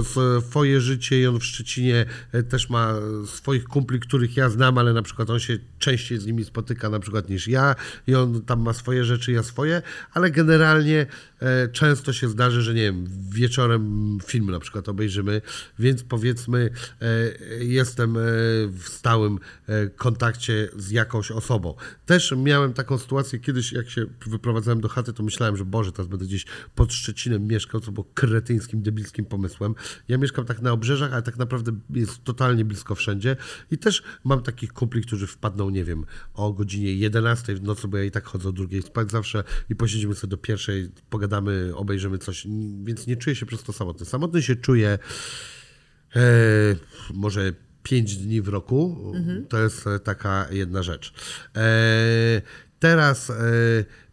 swoje życie i on w Szczecinie e, też ma swoich kumpli, których ja znam, ale na przykład on się częściej z nimi spotyka na przykład niż ja i on tam ma swoje rzeczy, ja swoje, ale generalnie e, często się zdarzy, że nie wiem, wieczorem film na przykład obejrzymy, więc powiedzmy e, jestem e, w stałym kontakcie z jakąś osobą. Też miałem taką sytuację kiedyś, jak się wyprowadzałem do chaty, to myślałem, że Boże, teraz będę gdzieś pod Szczecinem mieszkał, co było kretyńskim, debilskim pomysłem. Ja mieszkam tak na obrzeżach, ale tak naprawdę jest totalnie blisko wszędzie i też mam takich kumpli, którzy wpadną, nie wiem, o godzinie 11 w nocy, bo ja i tak chodzę o drugiej spać zawsze i posiedzimy sobie do pierwszej, pogadamy, obejrzymy coś, więc nie czuję się przez to samotny. Samotny się czuję e, może 5 dni w roku. To jest taka jedna rzecz. E, teraz, e,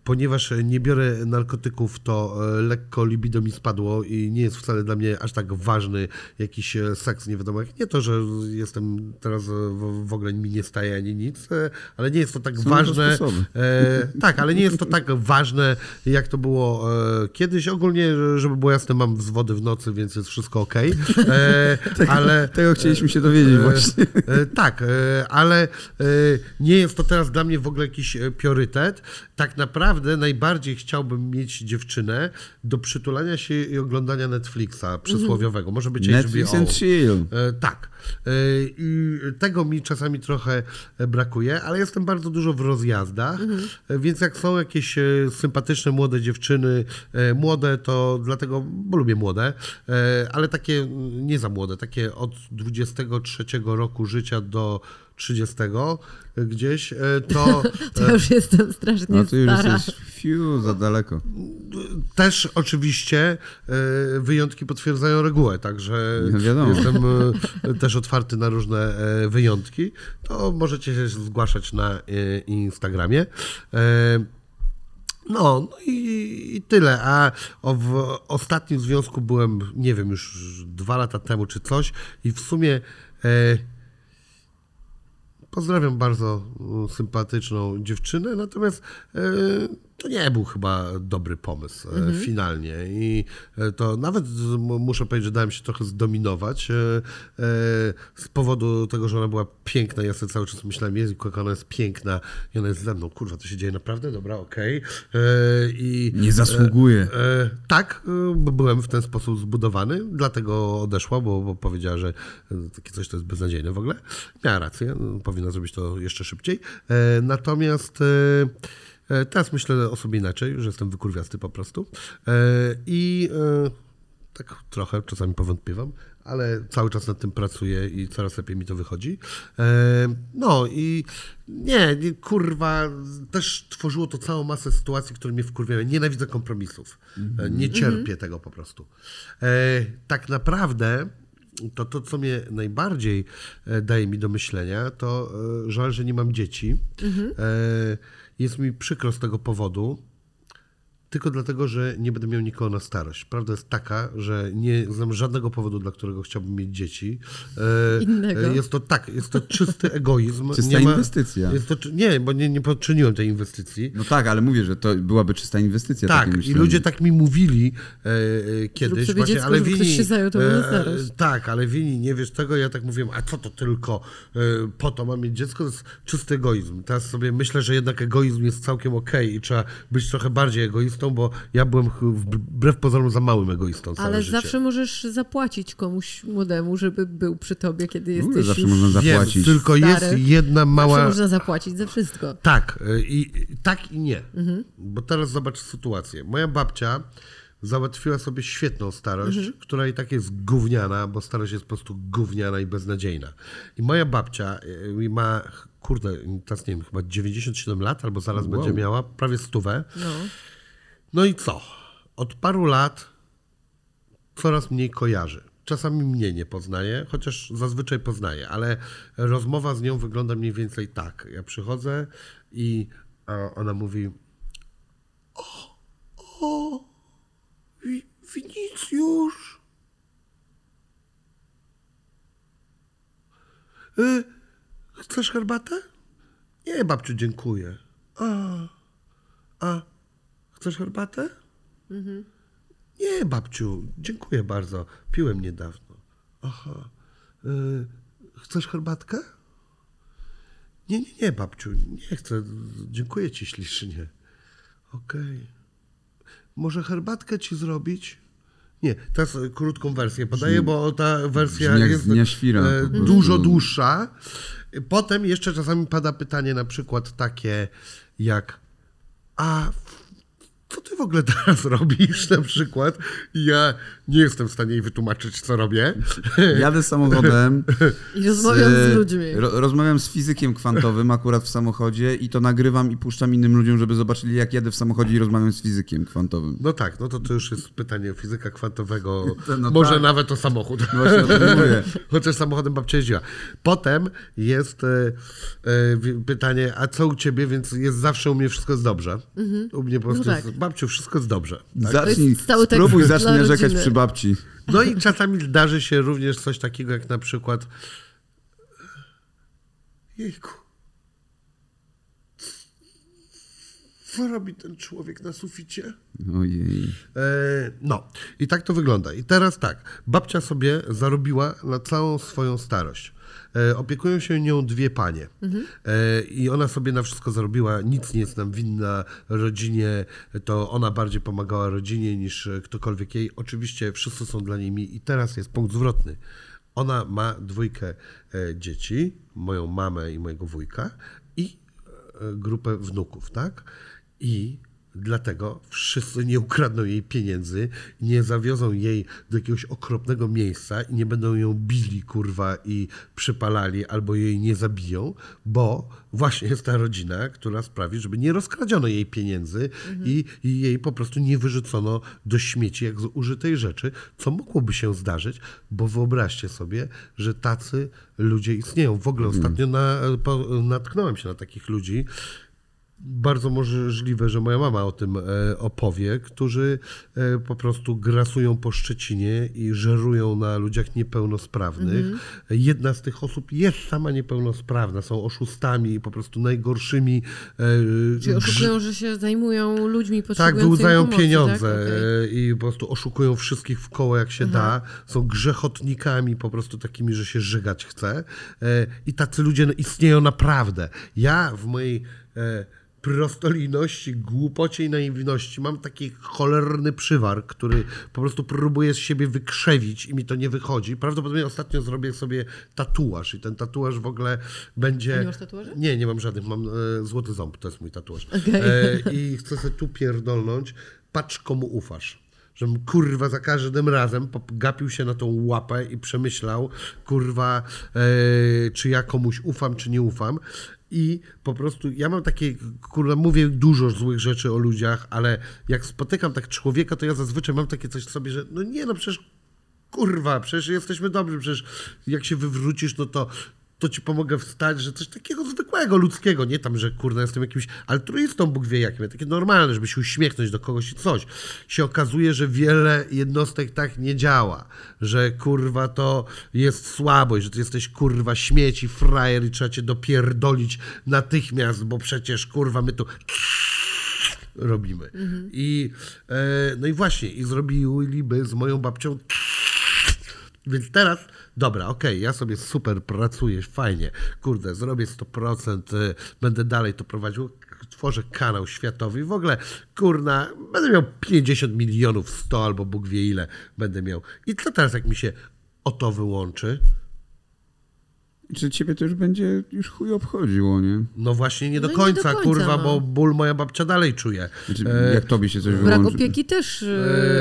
ponieważ nie biorę narkotyków, to e, lekko libido mi spadło i nie jest wcale dla mnie aż tak ważny jakiś e, seks, nie wiadomo jak. Nie to, że jestem teraz e, w, w ogóle mi nie staje ani nic, ale nie jest to tak Są ważne. E, tak, ale nie jest to tak ważne, jak to było e, kiedyś. Ogólnie, żeby było jasne, mam wzwody w nocy, więc jest wszystko ok. E, ale Tego chcieliśmy się dowiedzieć właśnie. tak, ale nie jest to teraz dla mnie w ogóle jakiś priorytet. Tak naprawdę najbardziej chciałbym mieć dziewczynę do przytulania się i oglądania Netflixa przysłowiowego. Może być Netflix HBO. and chill. E, tak. E, I tego mi czasami trochę brakuje, ale jestem bardzo dużo w rozjazdach, e, więc jak są jakieś e, sympatyczne młode dziewczyny, młode to dlatego, bo lubię młode, ale takie mm, nie za młode, takie od 23 roku życia do 30 gdzieś, e, to To ja już jestem strasznie No ty już stara. jesteś fiu za daleko. też oczywiście e, wyjątki potwierdzają regułę, także No wiadomo. jestem e, też otwarty na różne e, wyjątki. To możecie się zgłaszać na e, Instagramie. E, No, no i, i tyle. A w ostatnim związku byłem, nie wiem, już dwa lata temu czy coś i w sumie e, pozdrawiam bardzo mm, sympatyczną dziewczynę, natomiast e, to nie był chyba dobry pomysł e, finalnie i e, to nawet muszę powiedzieć, że dałem się trochę zdominować e, z powodu tego, że ona była piękna. Ja sobie cały czas myślałem, Jezu, jaka ona jest piękna i ona jest ze mną. Kurwa, to się dzieje naprawdę? Dobra, okej. I Nie zasługuje. Tak, byłem w ten sposób zbudowany, dlatego odeszła, bo, bo powiedziała, że takie coś to jest beznadziejne w ogóle. Miała rację, powinna zrobić to jeszcze szybciej. Natomiast teraz myślę o sobie inaczej, że jestem wykurwiasty po prostu. E, I e, tak trochę czasami powątpiewam, ale cały czas nad tym pracuję i coraz lepiej mi to wychodzi. E, No i nie, kurwa, też tworzyło to całą masę sytuacji, które mnie wkurwiają. Nienawidzę kompromisów. E, Nie cierpię tego po prostu. E, Tak naprawdę to, to, co mnie najbardziej e, daje mi do myślenia, to e, żal, że nie mam dzieci. E, Jest mi przykro z tego powodu, tylko dlatego, że nie będę miał nikogo na starość. Prawda jest taka, że nie znam żadnego powodu, dla którego chciałbym mieć dzieci. E, Innego. e, Jest to tak, jest to czysty egoizm. Czysta nie inwestycja. Jest to, nie, bo nie, nie poczyniłem tej inwestycji. No tak, ale mówię, że to byłaby czysta inwestycja. Tak, i ludzie tak mi mówili e, e, kiedyś, sobie właśnie, dziecko, ale wini, ktoś się zajął na starość. tak, ale wini, nie wiesz tego, ja tak mówiłem, a co to tylko e, po to mam mieć dziecko, to jest czysty egoizm. Teraz sobie myślę, że jednak egoizm jest całkiem okej i trzeba być trochę bardziej egoistą, bo ja byłem wbrew pozorom za małym egoistą Ale życie. zawsze możesz zapłacić komuś młodemu, żeby był przy tobie, kiedy jesteś zawsze już można Wiem, zapłacić. tylko stary. jest jedna Zawsze mała... można zapłacić za wszystko. Tak, y, i, tak i nie. Bo teraz zobacz sytuację. Moja babcia załatwiła sobie świetną starość, która i tak jest gówniana, bo starość jest po prostu gówniana i beznadziejna. I moja babcia y, ma, kurde, teraz nie wiem, chyba 97 lat, albo zaraz będzie miała, prawie stówę. No. No i co? Od paru lat coraz mniej kojarzy. Czasami mnie nie poznaje, chociaż zazwyczaj poznaje, ale rozmowa z nią wygląda mniej więcej tak. Ja przychodzę i ona mówi: O, o, Wi- Winicjusz. Y, chcesz herbatę? Nie, babciu, dziękuję. A, a chcesz herbatę? Nie, babciu, dziękuję bardzo. Piłem niedawno. Aha. Y, chcesz herbatkę? Nie, nie, nie, babciu, nie chcę. Dziękuję ci ślicznie. Okej. Może herbatkę ci zrobić? Nie, teraz krótką wersję podaję, bo ta wersja jest świra, e, dużo dłuższa. Potem jeszcze czasami pada pytanie na przykład takie jak a co ty w ogóle teraz robisz na przykład? I ja nie jestem w stanie jej wytłumaczyć, co robię. Jadę samochodem. I rozmawiam z e, ludźmi. Ro, rozmawiam z fizykiem kwantowym akurat w samochodzie i to nagrywam i puszczam innym ludziom, żeby zobaczyli, jak jadę w samochodzie i rozmawiam z fizykiem kwantowym. No tak, no to to już jest pytanie fizyka kwantowego, No może tak. nawet o samochód. Właśnie o tym mówię. Chociaż samochodem babcia jeździła. Potem jest e, wi- pytanie, a co u ciebie, więc jest zawsze u mnie wszystko jest dobrze. U mnie po prostu No tak. jest, babciu, wszystko jest dobrze. Zacznij, jest cały tekst spróbuj, zacznij narzekać rodziny. przy babci. No i czasami zdarzy się również coś takiego, jak na przykład jejku, co robi ten człowiek na suficie? Ojej. E, No, i tak to wygląda. I teraz tak, babcia sobie zarobiła na całą swoją starość. E, Opiekują się nią dwie panie. E, I ona sobie na wszystko zarobiła, nic nie jest nam winna rodzinie, to ona bardziej pomagała rodzinie niż e, ktokolwiek jej. Oczywiście wszyscy są dla niej mili. I teraz jest punkt zwrotny. Ona ma dwójkę dzieci, moją mamę i mojego wujka i grupę wnuków, tak? I dlatego wszyscy nie ukradną jej pieniędzy, nie zawiozą jej do jakiegoś okropnego miejsca i nie będą ją bili, kurwa, i przypalali, albo jej nie zabiją, bo właśnie jest ta rodzina, która sprawi, żeby nie rozkradziono jej pieniędzy i, i jej po prostu nie wyrzucono do śmieci jak z użytej rzeczy, co mogłoby się zdarzyć, bo wyobraźcie sobie, że tacy ludzie istnieją. W ogóle ostatnio na, po, natknąłem się na takich ludzi, bardzo możliwe, że moja mama o tym e, opowie, którzy e, po prostu grasują po Szczecinie i żerują na ludziach niepełnosprawnych. Jedna z tych osób jest sama niepełnosprawna, są oszustami i po prostu najgorszymi. e, Czyli oszukują, że się zajmują ludźmi tak, potrzebującymi wyłudzają pomocy, pieniądze Tak? E, i po prostu oszukują wszystkich w koło jak się da. Są grzechotnikami po prostu takimi, że się żygać chce. I tacy ludzie istnieją naprawdę. Ja w mojej prostolinności, głupocie i naiwności mam taki cholerny przywar, który po prostu próbuje z siebie wykrzewić i mi to nie wychodzi. Prawdopodobnie ostatnio zrobię sobie tatuaż i ten tatuaż w ogóle będzie... A nie masz tatuaży? Nie, nie mam żadnych. Mam e, złoty ząb, to jest mój tatuaż. Okej. E, I chcę sobie tu pierdolnąć. Patrz, komu ufasz. Żebym kurwa za każdym razem gapił się na tą łapę i przemyślał, kurwa, e, czy ja komuś ufam, czy nie ufam. I po prostu ja mam takie, kurwa, mówię dużo złych rzeczy o ludziach, ale jak spotykam tak człowieka, to ja zazwyczaj mam takie coś w sobie, że no nie, no przecież kurwa, przecież jesteśmy dobrzy, przecież jak się wywrócisz, no to, to ci pomogę wstać, że coś takiego zwykłego, ludzkiego, nie tam, że kurna jestem jakimś altruistą, Bóg wie jakim, takie normalne, żeby się uśmiechnąć do kogoś i coś. Się okazuje, że wiele jednostek tak nie działa, że kurwa to jest słabość, że ty jesteś kurwa śmieci, frajer i trzeba cię dopierdolić natychmiast, bo przecież kurwa my tu robimy. I e, no i właśnie, i zrobiliby z moją babcią więc teraz, dobra, okej, ja sobie super pracuję, fajnie, kurde, zrobię 100%, y, będę dalej to prowadził, tworzę kanał światowy i w ogóle, kurna, będę miał 50 milionów, 100 albo Bóg wie ile będę miał. I co teraz, jak mi się o to wyłączy? Czy ciebie to już będzie już chuj obchodziło, nie? No właśnie nie do No i nie do końca, końca, kurwa, no. bo ból moja babcia dalej czuje. Znaczy, E, jak tobie się coś Brak wyłączy? opieki też e,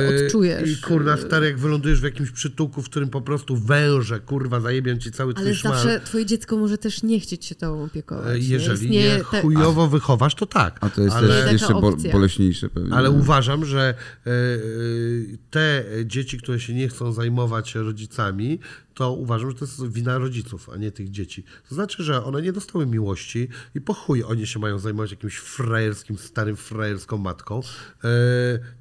Eee, odczujesz. I kurna, stary, jak wylądujesz w jakimś przytułku, w którym po prostu węże, kurwa, zajebią ci cały twój Ale szmal. zawsze twoje dziecko może też nie chcieć się tobą E, opiekować. Jeżeli Istnieje nie te- chujowo wychowasz, to tak. A to jest ale, też jeszcze bo, boleśniejsze pewnie. ale nie? uważam, że e, e, te dzieci, które się nie chcą zajmować rodzicami, to uważam, że to jest wina rodziców, a nie tych dzieci. To znaczy, że one nie dostały miłości i po chuj oni się mają zajmować jakimś frajerskim, starym frajerską matką. E,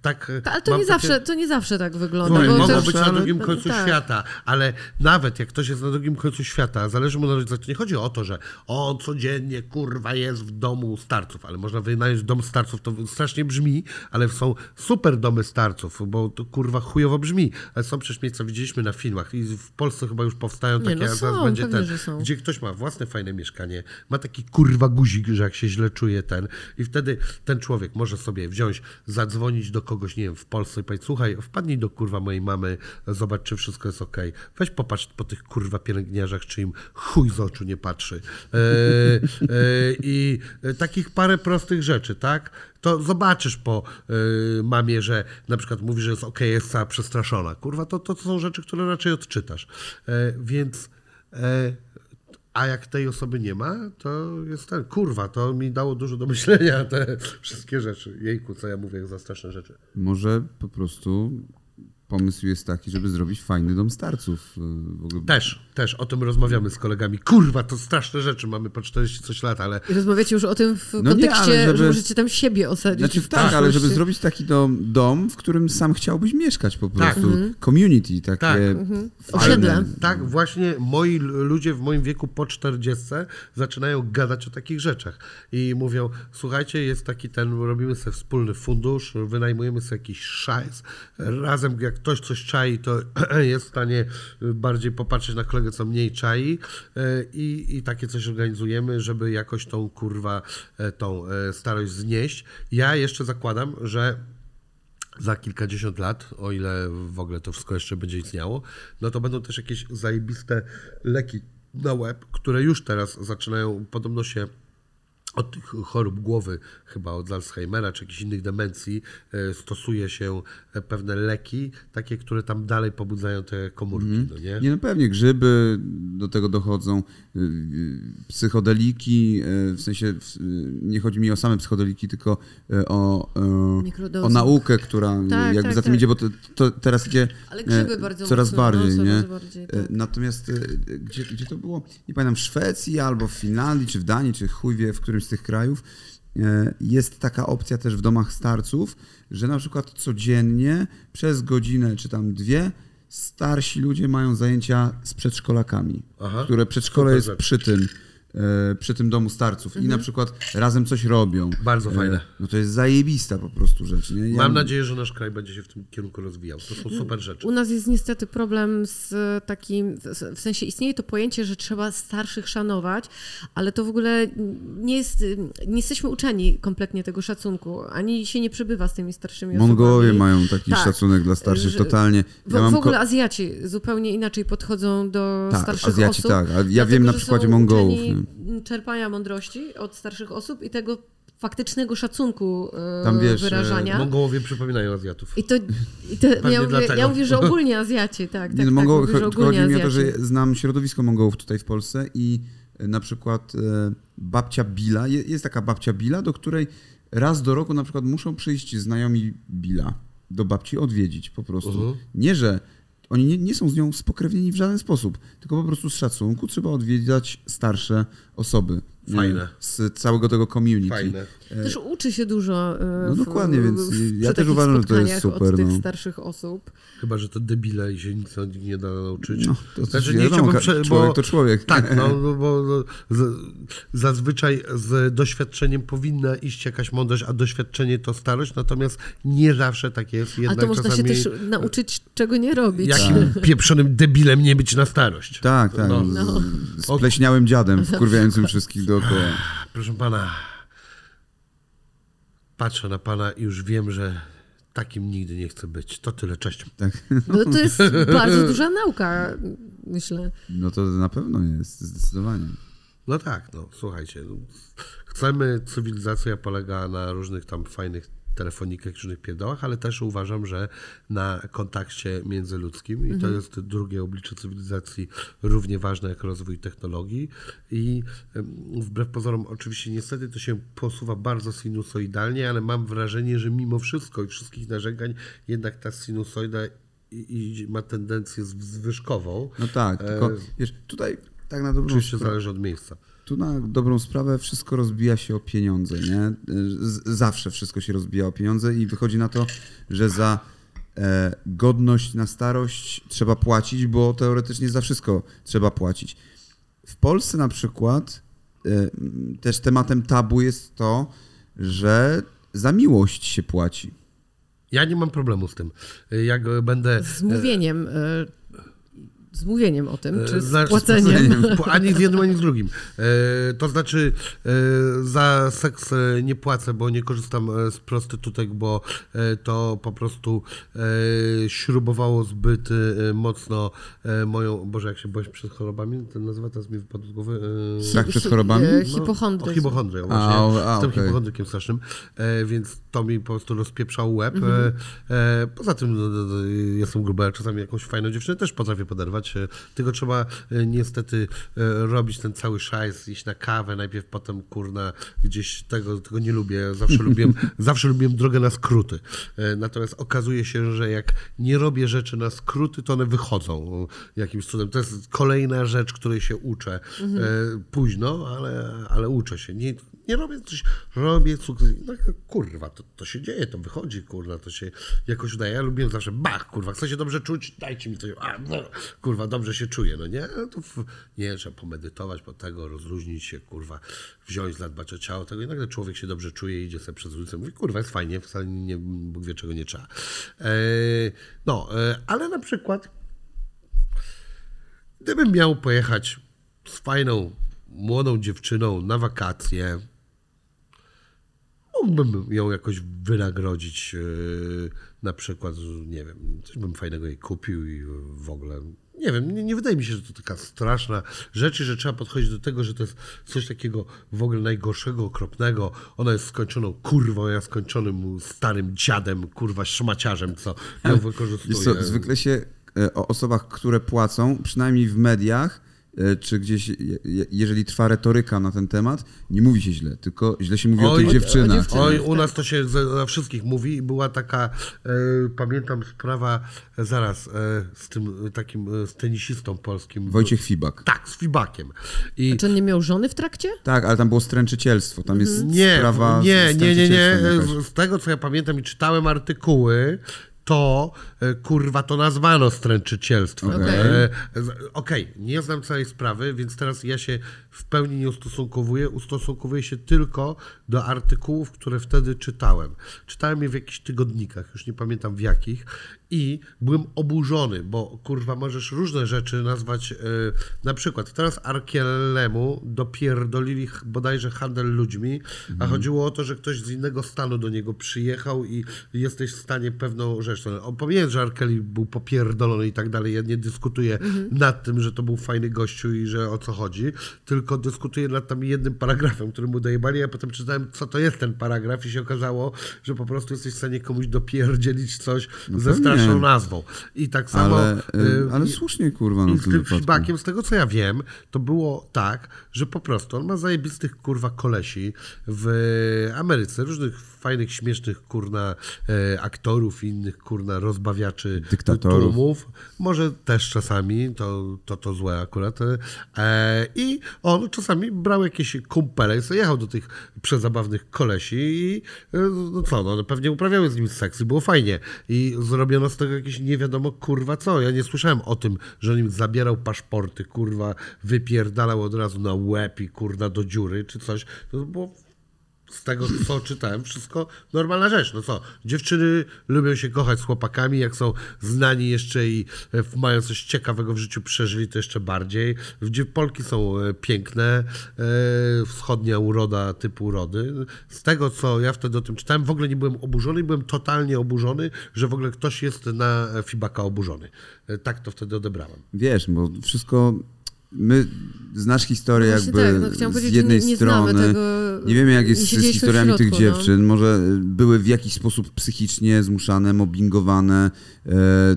tak, Ta- Ale to nie, takie- zawsze, to nie zawsze tak wygląda. Bo mogą też- być na ale- drugim końcu tak. świata, ale nawet jak ktoś jest na drugim końcu świata, zależy mu na rodzicach, to nie chodzi o to, że on codziennie kurwa jest w domu starców, ale można wynająć dom starców, to strasznie brzmi, ale są super domy starców, bo to kurwa chujowo brzmi, ale są przecież miejsca, widzieliśmy na filmach i w Polsce chyba już powstają Nie, takie, no a zaraz są, będzie ten, że są. gdzie ktoś ma własne fajne mieszkanie, ma taki kurwa guzik, że jak się źle czuje ten i wtedy ten człowiek może sobie wziąć, zadzwonić do kogoś, nie wiem, w Polsce i powiedzieć, słuchaj, wpadnij do kurwa mojej mamy, zobacz, czy wszystko jest okej. Weź popatrz po tych kurwa pielęgniarzach, czy im chuj z oczu nie patrzy. E, e, I takich parę prostych rzeczy, tak? To zobaczysz po e, mamie, że na przykład mówi, że jest okej, jest cała przestraszona. Kurwa, to, to są rzeczy, które raczej odczytasz. E, więc e, a jak tej osoby nie ma, to jest ten, kurwa, to mi dało dużo do myślenia te wszystkie rzeczy. Jejku, co ja mówię za straszne rzeczy. Może po prostu pomysł jest taki, żeby zrobić fajny dom starców. W ogóle Też, też o tym rozmawiamy z kolegami. Kurwa, to straszne rzeczy, mamy po 40 coś lat, ale I rozmawiacie już o tym w nie, kontekście, ale żeby- że możecie tam siebie osadzić. Znaczy w tak, ale żeby zrobić taki dom, dom, w którym sam chciałbyś mieszkać po Tak. prostu. Community takie Tak. fajne. Osiedle. tak właśnie moi ludzie w moim wieku po 40 zaczynają gadać o takich rzeczach i mówią, słuchajcie, jest taki ten, robimy sobie wspólny fundusz, wynajmujemy sobie jakiś szajs, razem jak ktoś coś czai, to jest w stanie bardziej popatrzeć na kolegę, co mniej czai e, i, i takie coś organizujemy, żeby jakoś tą kurwa, e, tą e, starość znieść. Ja jeszcze zakładam, że za kilkadziesiąt lat, o ile w ogóle to wszystko jeszcze będzie istniało, no to będą też jakieś zajebiste leki na łeb, które już teraz zaczynają, podobno się od tych chorób głowy, chyba od Alzheimera czy jakichś innych demencji, e, stosuje się e, pewne leki, takie, które tam dalej pobudzają te komórki, no nie? Nie, no pewnie grzyby do tego dochodzą, y, y, psychodeliki, y, w sensie y, nie chodzi mi o same psychodeliki, tylko o, o naukę, która Tak, jakby tak, za tym tak. idzie, bo to, to teraz idzie Ale e, grzyby bardzo coraz mocno, bardziej, no, nie? coraz bardziej, E, tak. Natomiast gdzie, gdzie to było? Nie pamiętam, w Szwecji albo w Finlandii, czy w Danii, czy chuj wie, w którymś którymś z tych krajów. E, jest taka opcja też w domach starców, że na przykład codziennie przez godzinę czy tam dwie starsi ludzie mają zajęcia z przedszkolakami, Aha, które przedszkole jest przy tym, przy tym domu starców i na przykład razem coś robią. Bardzo E, fajne. No to jest zajebista po prostu rzecz. Nie? Ja- Mam nadzieję, że nasz kraj będzie się w tym kierunku rozwijał. To są super rzeczy. U nas jest niestety problem z takim, w sensie istnieje to pojęcie, że trzeba starszych szanować, ale to w ogóle nie jest, nie jesteśmy uczeni kompletnie tego szacunku, ani się nie przebywa z tymi starszymi Mongołowie osobami. mają taki Tak. szacunek dla starszych Że- totalnie. W, Ja w ko- ogóle Azjaci zupełnie inaczej podchodzą do Tak, starszych Azjaci osób. tak, a ja dlatego, wiem na przykładzie Mongołów, uczeni czerpania mądrości od starszych osób i tego faktycznego szacunku e, Tam wiesz, wyrażania. Mongołowie przypominają Azjatów. I to, i to ja, mówię, ja mówię, że ogólnie Azjaci, tak, tak, Nie, no, tak mówię, że chodzi ogólnie mi o to, że znam środowisko Mongołów tutaj w Polsce i e, na przykład e, babcia Billa, je- jest taka babcia Billa, do której raz do roku na przykład muszą przyjść znajomi Billa do babci odwiedzić po prostu. Mhm. Nie, że oni nie, nie są z nią spokrewnieni w żaden sposób, tylko po prostu z szacunku trzeba odwiedzać starsze osoby. e, Fajne. Z całego tego community. Fajne. Też uczy się dużo. e, No w- dokładnie, więc w- ja też uważam, że to jest super, Od tych no. starszych osób. Chyba, że to debile i się nic od nich nie da nauczyć. No, to, znaczy, wiadomo, nie chciałbym... Prze- człowiek bo, to człowiek. Tak, no, no bo no, z, zazwyczaj z doświadczeniem powinna iść jakaś mądrość, a doświadczenie to starość, natomiast nie zawsze tak jest. A Jednak to można czasami się też nauczyć, czego nie robić. jakim pieprzonym debilem nie być na starość. Tak, tak. No. Z, No. z pleśniałym dziadem, wkurwiającym wszystkich dookoła. Proszę pana, patrzę na pana i już wiem, że takim nigdy nie chcę być. To tyle, cześć. No to jest bardzo duża nauka, myślę. No to na pewno jest, zdecydowanie. No tak, no słuchajcie. No, chcemy, cywilizacja polega na różnych tam fajnych telefonikach, różnych pierdołach, ale też uważam, że na kontakcie międzyludzkim i to jest drugie oblicze cywilizacji równie ważne jak rozwój technologii i wbrew pozorom oczywiście niestety to się posuwa bardzo sinusoidalnie, ale mam wrażenie, że mimo wszystko i wszystkich narzekań jednak ta sinusoida i, ma tendencję zw- zwyżkową. No tak, tylko wiesz, tutaj tak na dobrą Oczywiście sprawę, zależy od miejsca. Tu na dobrą sprawę wszystko rozbija się o pieniądze, nie? Z, zawsze wszystko się rozbija o pieniądze i wychodzi na to, że za e, godność na starość trzeba płacić, bo teoretycznie za wszystko trzeba płacić. W Polsce na przykład e, też tematem tabu jest to, że za miłość się płaci. Ja nie mam problemu z tym. Jak e, będę. Z mówieniem. E, Z mówieniem o tym, czy z Znaczy, płaceniem. z- Ani z jednym, ani z drugim. E, to znaczy, e, za seks e, nie płacę, bo nie korzystam e, z prostytutek, bo e, to po prostu e, śrubowało zbyt e, mocno e, moją. Boże, jak się boisz przed chorobami, to nazywa teraz mi wypadł z głowy. E, Strach przed chorobami? E, no, Hipochondryzm. O właśnie. A, Jestem okej. hipochondrykiem strasznym, e, więc to mi po prostu rozpieprzał łeb. E, e, poza tym no, no, no, jestem gruby, ale czasami jakąś fajną dziewczynę też potrafię poderwać. E, tylko trzeba e, niestety e, robić ten cały szajs, iść na kawę, najpierw potem kurna gdzieś tego, tego nie lubię. Zawsze lubiłem, zawsze lubiłem drogę na skróty. Natomiast okazuje się, że jak nie robię rzeczy na skróty, to one wychodzą jakimś cudem. To jest kolejna rzecz, której się uczę e, późno, ale, ale uczę się. Nie, nie robię coś, robię sukces. No, kurwa, to, to się dzieje, to wychodzi, kurwa, to się jakoś udaje. Ja lubiłem zawsze, bach, kurwa, chcę się dobrze czuć, dajcie mi coś, a, no, kurwa, dobrze się czuję, no nie? No to w, nie, trzeba pomedytować po tego, rozluźnić się, kurwa, wziąć, zadbać o ciało tego i nagle człowiek się dobrze czuje, idzie sobie przez ulicę, mówi, kurwa, jest fajnie, wcale nie, Bóg wie czego nie trzeba. E, no, e, ale na przykład Gdybym miał pojechać z fajną, młodą dziewczyną na wakacje, mógłbym ją jakoś wynagrodzić, yy, na przykład, nie wiem, coś bym fajnego jej kupił i w ogóle. Nie wiem, nie, nie wydaje mi się, że to taka straszna rzecz, i że trzeba podchodzić do tego, że to jest coś takiego w ogóle najgorszego, okropnego. Ona jest skończoną kurwą, ja skończonym starym dziadem, kurwa, szmaciarzem, co ją Wiesz wykorzystuje. co, zwykle się e, o osobach, które płacą, przynajmniej w mediach, e, czy gdzieś, je- je- jeżeli trwa retoryka na ten temat, nie mówi się źle, tylko źle się mówi o Oj, tych o- o dziewczynach. Oj, tak. u nas to się za, wszystkich mówi i była taka, e, pamiętam sprawa, e, zaraz, e, z tym e, takim, e, z tenisistą polskim. Wojciech Fibak. Tak, z Fibakiem. I Czy on nie miał żony w trakcie? Tak, ale tam było stręczycielstwo, tam jest nie, sprawa z nie, nie, nie, nie. z tego, co ja pamiętam i czytałem artykuły, to e, kurwa to nazwano stręczycielstwem. Okej. E, Okej, nie znam całej sprawy, więc teraz ja się w pełni nie ustosunkowuję. Ustosunkowuję się tylko do artykułów, które wtedy czytałem. Czytałem je w jakichś tygodnikach, już nie pamiętam w jakich. I byłem oburzony, bo kurwa możesz różne rzeczy nazwać. e, na przykład teraz Arkielemu dopierdolili bodajże handel ludźmi, a chodziło o to, że ktoś z innego stanu do niego przyjechał i jesteś w stanie pewną rzecz. no, pomijając, że Arkeli był popierdolony i tak dalej, ja nie dyskutuję nad tym, że to był fajny gościu i że o co chodzi, tylko dyskutuję nad tam jednym paragrafem, który mu dojebali, a potem czytałem, co to jest ten paragraf i się okazało, że po prostu jesteś w stanie komuś dopierdzielić coś ze pewnie. Straszną nazwą. I tak samo... Ale, y, y, ale słusznie, kurwa, no z tym z tego co ja wiem, to było tak, że po prostu on ma zajebistych kurwa kolesi w Ameryce, różnych fajnych, śmiesznych kurna e, aktorów i innych kurna rozbawiaczy Dyktatorów. tłumów. Może też czasami, to to, to złe akurat. E, I on czasami brał jakieś kumpele jechał do tych przezabawnych kolesi i e, no co, no pewnie uprawiały z nim seks i było fajnie. I zrobiono z tego jakieś nie wiadomo kurwa co. Ja nie słyszałem o tym, że on im zabierał paszporty, kurwa, wypierdalał od razu na łeb i kurwa do dziury czy coś. To było z tego, co czytałem, wszystko normalna rzecz. No co, dziewczyny lubią się kochać z chłopakami, jak są znani jeszcze i e, mają coś ciekawego w życiu przeżyli, to jeszcze bardziej. Dzie- Polki są e, piękne, e, wschodnia uroda typu urody. Z tego, co ja wtedy o tym czytałem, w ogóle nie byłem oburzony, byłem totalnie oburzony, że w ogóle ktoś jest na Fibaka oburzony. Tak to wtedy odebrałem. Wiesz, bo wszystko... My, znasz historię No właśnie jakby tak, no z jednej nie- nie strony. tego, nie wiemy jak jest z historiami tych środku, no. dziewczyn. Może były w jakiś sposób psychicznie zmuszane, mobbingowane. E,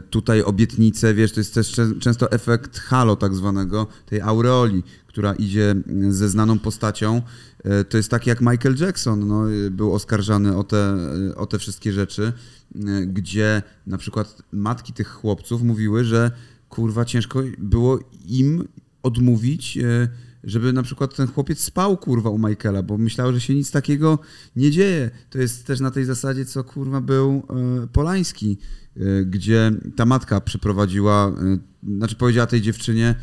tutaj obietnice, wiesz, to jest też czę- często efekt halo tak zwanego, tej aureoli, która idzie ze znaną postacią. E, to jest tak jak Michael Jackson, no, e, był oskarżany o te, e, o te wszystkie rzeczy, e, gdzie na przykład matki tych chłopców mówiły, że kurwa ciężko było im odmówić, e, żeby na przykład ten chłopiec spał kurwa u Michaela, bo myślał, że się nic takiego nie dzieje. To jest też na tej zasadzie, co kurwa był e, Polański, e, gdzie ta matka przeprowadziła, znaczy powiedziała tej dziewczynie,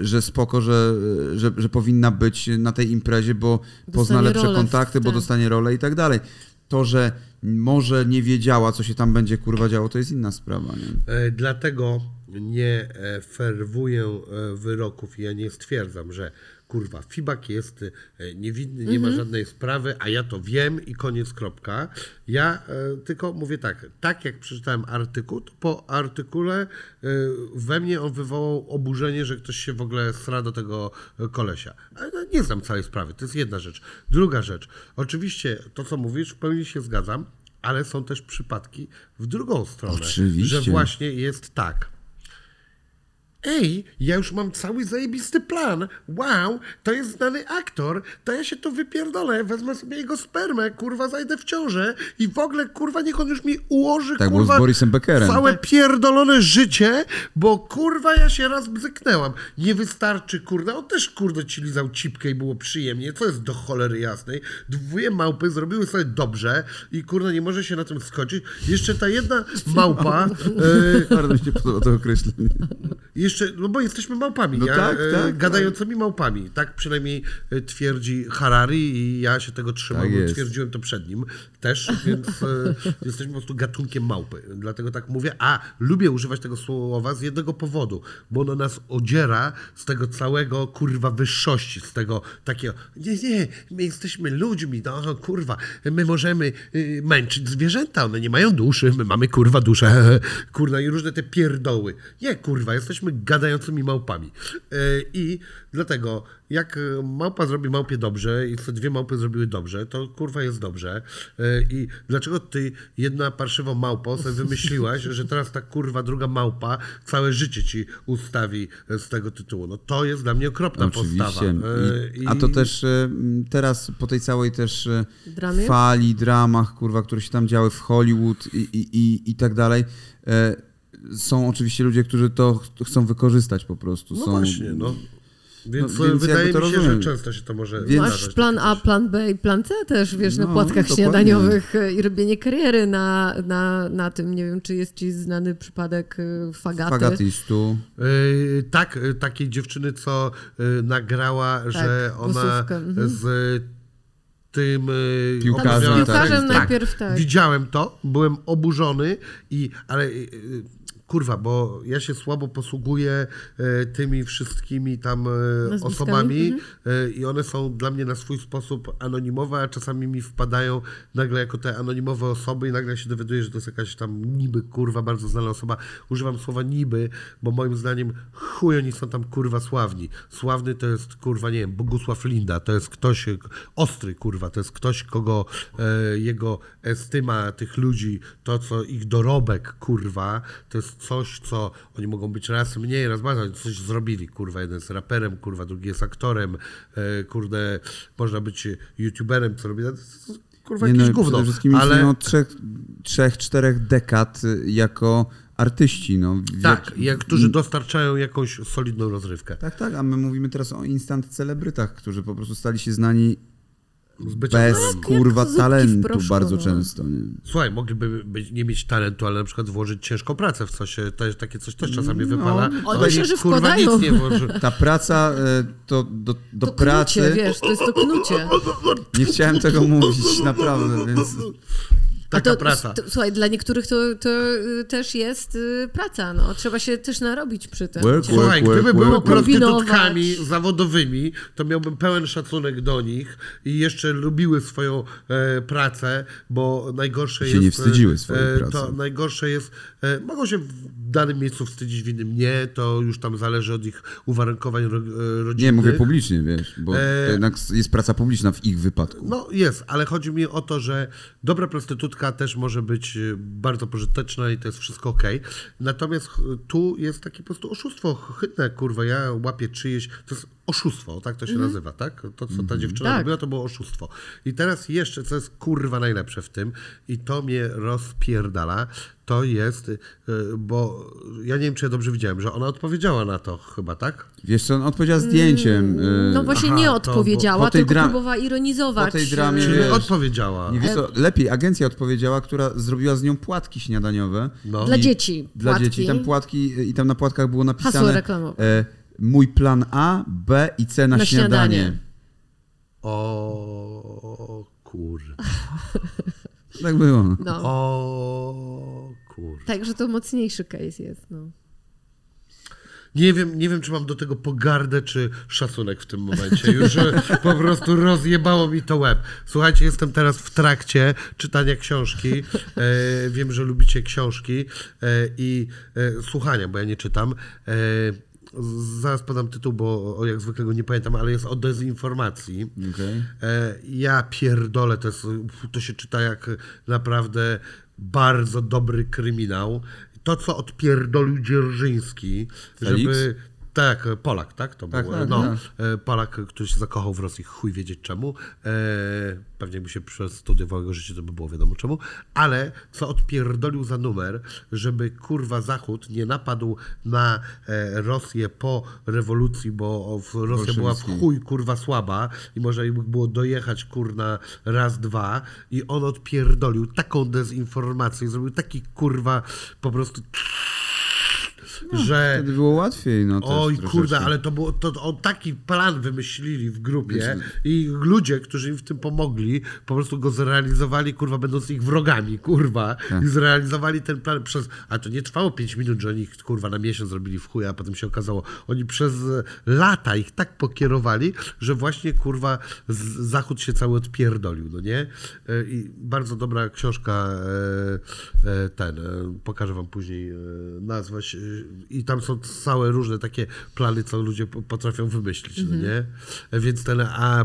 że spoko, że, że, że powinna być na tej imprezie, bo pozna lepsze rolę kontakty, bo tak. dostanie rolę i tak dalej. To, że może nie wiedziała, co się tam będzie kurwa działo, to jest inna sprawa. Nie? Dlatego nie e, ferwuję e, wyroków i ja nie stwierdzam, że kurwa, Fibak jest e, niewinny, nie ma żadnej sprawy, a ja to wiem i koniec, kropka. Ja tylko mówię tak, tak jak przeczytałem artykuł, to po artykule we mnie on wywołał oburzenie, że ktoś się w ogóle sra do tego kolesia. Ale no, nie znam całej sprawy, to jest jedna rzecz. Druga rzecz, oczywiście to, co mówisz, w pełni się zgadzam, ale są też przypadki w drugą stronę. Oczywiście. Że właśnie jest tak. Ej, ja już mam cały zajebisty plan. Wow, to jest znany aktor. To ja się tu wypierdolę, wezmę sobie jego spermę, kurwa, zajdę w ciążę i w ogóle, kurwa, niech on już mi ułoży, Tak kurwa, z Borisem Beckerem. całe pierdolone życie, bo kurwa, ja się raz bzyknęłam. Nie wystarczy, kurwa, on też, kurde, ci lizał cipkę i było przyjemnie, co jest do cholery jasnej. Dwie małpy zrobiły sobie dobrze i, kurwa, nie może się na tym skończyć. Jeszcze ta jedna małpa... e, Bardzo mi się podoba to określenie. jeszcze, no bo jesteśmy małpami, No ja, tak, e, tak, gadającymi małpami. Tak przynajmniej e, twierdzi Harari i ja się tego trzymam, Tak twierdziłem to przed nim też, więc e, jesteśmy po prostu gatunkiem małpy. Dlatego tak mówię. A, lubię używać tego słowa z jednego powodu, bo ono nas odziera z tego całego, kurwa, wyższości, z tego takiego, nie, nie, my jesteśmy ludźmi, no kurwa, my możemy y, męczyć zwierzęta, one nie mają duszy, my mamy, kurwa, duszę, kurwa, i różne te pierdoły. Nie, kurwa, jesteśmy gadającymi małpami. E, I dlatego, jak e, małpa zrobi małpie dobrze i te dwie małpy zrobiły dobrze, to kurwa jest dobrze. E, I dlaczego ty, jedna parszywa małpo, sobie wymyśliłaś, że teraz ta kurwa druga małpa całe życie ci ustawi z tego tytułu? No to jest dla mnie okropna postawa. Oczywiście. E, I, a to też teraz po tej całej też Dramie? fali, dramach, kurwa, które się tam działy w Hollywood i, i, i, i tak dalej, są oczywiście ludzie, którzy to ch- chcą wykorzystać po prostu. No są, właśnie, no. Więc, No, więc wydaje mi się, rozumiem. że często się to może Więc- Masz plan A, plan B i plan C też, wiesz, na No, płatkach dokładnie. śniadaniowych e, i robienie kariery na, na, na tym. Nie wiem, czy jest ci znany przypadek e, Fagaty. Fagatistu. Yy, tak, yy, takiej dziewczyny, co yy, nagrała, że ona mhm. z tym Piłkarzem, z opowiadała- piłkarzem tak, najpierw tak. Widziałem to, byłem oburzony i ale yy, kurwa, bo ja się słabo posługuję e, tymi wszystkimi tam e, Nazwiskami? osobami Mhm. e, i one są dla mnie na swój sposób anonimowe, a czasami mi wpadają nagle jako te anonimowe osoby i nagle się dowiaduję, że to jest jakaś tam niby kurwa bardzo znana osoba. Używam słowa niby, bo moim zdaniem chuj oni są tam kurwa sławni. Sławny to jest kurwa, nie wiem, Bogusław Linda, to jest ktoś ostry kurwa, to jest ktoś, kogo jego estyma tych ludzi, to co ich dorobek kurwa, to jest coś, co oni mogą być raz mniej, raz bardziej, coś zrobili, kurwa, jeden jest raperem, kurwa, drugi jest aktorem, e, kurde, można być youtuberem, co robi, kurwa, jakieś no, gówno, Przede wszystkim ale... od trzech, trzech, czterech dekad jako artyści. No, Tak, jak- jak, którzy dostarczają jakąś solidną rozrywkę. Tak, tak, a my mówimy teraz o instant celebrytach, którzy po prostu stali się znani bez kurwa talentu proszku, bardzo no. często. Nie? Słuchaj, mogliby być, nie mieć talentu, ale na przykład włożyć ciężką pracę w coś. To jest, takie coś też czasami wypala. Oni No myślę, że kurwa wkładają. nic nie włoży. Ta praca e, to do, do To pracy. knucie, wiesz, to jest to knucie. Nie chciałem tego mówić, naprawdę, więc. Taka to, praca. To, słuchaj, dla niektórych to, to y, też jest y, praca, no. Trzeba się też narobić przy tym. Work, Cię- Słuchaj, work, gdyby work, były work. prostytutkami zawodowymi, to miałbym pełen szacunek do nich i jeszcze lubiły swoją e, pracę, bo najgorsze Się jest... nie wstydziły swojej e, pracy. To najgorsze jest... E, mogą się w danym miejscu wstydzić, w innym nie, to już tam zależy od ich uwarunkowań ro, e, rodzinnych. Nie, mówię publicznie, wiesz, bo E, jednak jest praca publiczna w ich wypadku. No jest, ale chodzi mi o to, że dobra prostytutka też może być e, bardzo pożyteczna i to jest wszystko ok. Natomiast ch- tu jest takie po prostu oszustwo chytne, kurwa, ja łapię czyjeś, to jest oszustwo, tak to się nazywa, tak? To, co ta dziewczyna Tak. robiła, to było oszustwo. I teraz jeszcze, co jest kurwa najlepsze w tym i to mnie rozpierdala, to jest, e, bo ja nie wiem, czy ja dobrze widziałem, że ona odpowiedziała na to chyba, tak? Wiesz co, on odpowiedział zdjęciem. e, No właśnie Aha, nie to odpowiedziała, po tej tylko dra- próbowała ironizować. po tej dramie- y, Czyli wiesz, odpowiedziała. Nie wiesz co, lepiej agencja odpowiedziała, która zrobiła z nią płatki śniadaniowe. No. Dla dzieci. Dla płatki. dzieci. Tam płatki i tam na płatkach było Hasło napisane reklamowe. e, mój plan A, B i C na, Na śniadanie. śniadanie. O kur... Tak było. No. O kur... Także to mocniejszy case jest, no. Nie wiem, nie wiem, czy mam do tego pogardę, czy szacunek w tym momencie. Już e, po prostu rozjebało mi to łeb. Słuchajcie, jestem teraz w trakcie czytania książki. E, wiem, że lubicie książki e, i e, słuchania, bo ja nie czytam. Zaraz podam tytuł, bo jak zwykle go nie pamiętam, ale jest o dezinformacji. Okej. E, ja pierdolę, to, jest, to się czyta jak naprawdę bardzo dobry kryminał. To, co odpierdolił Dzierżyński, Felix? żeby... Tak, Polak, tak? To Tak, był, tak, no, tak. e, Polak, który się zakochał w Rosji, chuj wiedzieć czemu. E, pewnie by się przestudiował jego życie, to by było wiadomo czemu. Ale co odpierdolił za numer, żeby kurwa Zachód nie napadł na e, Rosję po rewolucji, bo w, Rosja była w chuj kurwa słaba i można im było dojechać kurna raz, dwa i on odpierdolił taką dezinformację, zrobił taki kurwa po prostu że Wtedy było łatwiej, no Oj, troszeczkę. kurde, ale to było, to, o taki plan wymyślili w grupie Wiesz, i ludzie, którzy im w tym pomogli, po prostu go zrealizowali, kurwa, będąc ich wrogami, kurwa, Tak. i zrealizowali ten plan przez, a to nie trwało 5 minut, że oni ich, kurwa, na miesiąc zrobili w chuja, a potem się okazało, oni przez lata ich tak pokierowali, że właśnie, kurwa, Zachód się cały odpierdolił, no nie? E, I bardzo dobra książka, e, e, ten, pokażę wam później nazwę, I tam są całe różne takie plany, co ludzie po- potrafią wymyślić, no nie? Więc ten A,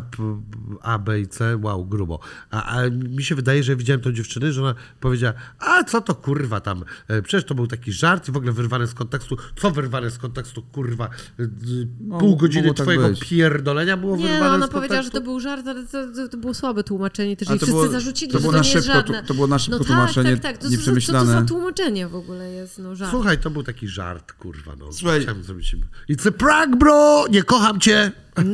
A, B i C, wow, grubo. A, a mi się wydaje, że widziałem tą dziewczynę, że ona powiedziała, a co to kurwa tam, E, przecież to był taki żart i w ogóle wyrwane z kontekstu, co wyrwane z kontekstu, kurwa, E, d- pół godziny tak twojego być. pierdolenia było Nie, wyrwane no ona z powiedziała, że kontekstu? to był żart, ale to, to, to było słabe tłumaczenie też. To wszyscy było- zarzucili, to że było to na nie jest szybko tu- żadne. to było na szybko no tłumaczenie, tak, tak, tak. To, nieprzemyślane. Co to za tłumaczenie w ogóle jest? No żart. Słuchaj, to był taki żart, kurwa, no. Słuchaj. Chciałem zrobić... It's a prank, bro! Nie kocham cię!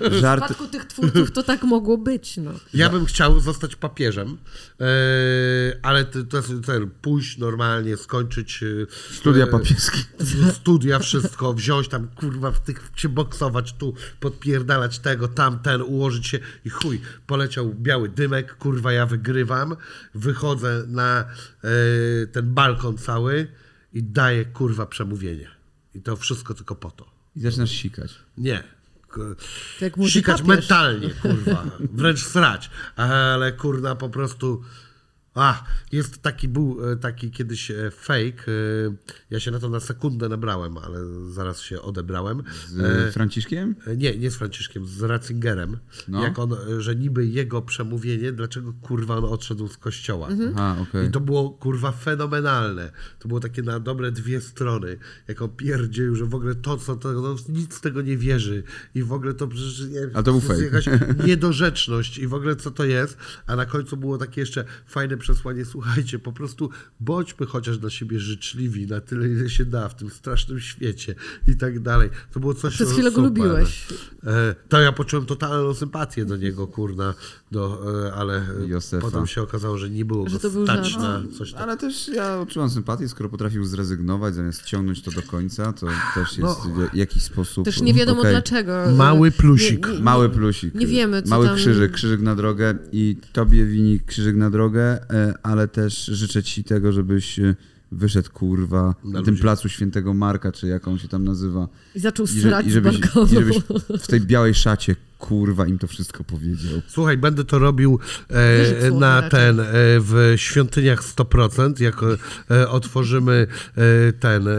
W Żart, przypadku tych twórców to tak mogło być, no. Ja bym chciał zostać papieżem, e, ale to, to jest cel, pójść normalnie, skończyć e, studia e, papieskie. studia, wszystko, wziąć tam, kurwa, w tych, się boksować tu, podpierdalać tego, tamten, ułożyć się i chuj, poleciał biały dymek, kurwa, ja wygrywam, wychodzę na ten balkon cały i daję, kurwa, przemówienie. I to wszystko tylko po to. I zaczynasz sikać. Nie. K- To jak mówi Sikać papież. mentalnie, kurwa. Wręcz srać. Ale kurna po prostu. A, jest taki, był e, taki kiedyś e, fake. e, Ja się na to na sekundę nabrałem, ale zaraz się odebrałem. Z Franciszkiem? Nie, nie z Franciszkiem, z Ratzingerem. No. Jak on, że niby jego przemówienie, dlaczego kurwa on odszedł z kościoła. Aha, okej. I to było kurwa fenomenalne. To było takie na dobre dwie strony. Jak on pierdzielił, że w ogóle to, co to, no, nic z tego nie wierzy. I w ogóle to przecież nie, A to był jest fake. jakaś niedorzeczność i w ogóle co to jest. A na końcu było takie jeszcze fajne przesłanie. Słuchajcie, po prostu bądźmy chociaż dla siebie życzliwi na tyle, ile się da w tym strasznym świecie i tak dalej. To było coś Przez no, chwilę go lubiłeś. E, to ja poczułem totalną sympatię do niego, kurna, do, e, ale e, Józefa. potem się okazało, że nie było Że go to był stać żart. na coś takiego. Ale też ja odczułam sympatię, skoro potrafił zrezygnować, zamiast ciągnąć to do końca, to też jest No. w jakiś sposób... Też nie wiadomo okej. dlaczego. Mały plusik. Nie, nie, Mały plusik. Nie wiemy, co Mały tam- krzyżyk, krzyżyk na drogę i tobie wini krzyżyk na drogę, ale też życzę ci tego, żebyś e, wyszedł, kurwa, na, tym placu świętego Marka, czy jak on się tam nazywa. I zaczął I, że, srać i, z żebyś. I żebyś w tej białej szacie, kurwa, im to wszystko powiedział. Słuchaj, będę to robił e, na raczej. ten, e, w świątyniach 100%. Jak e, otworzymy e, ten e,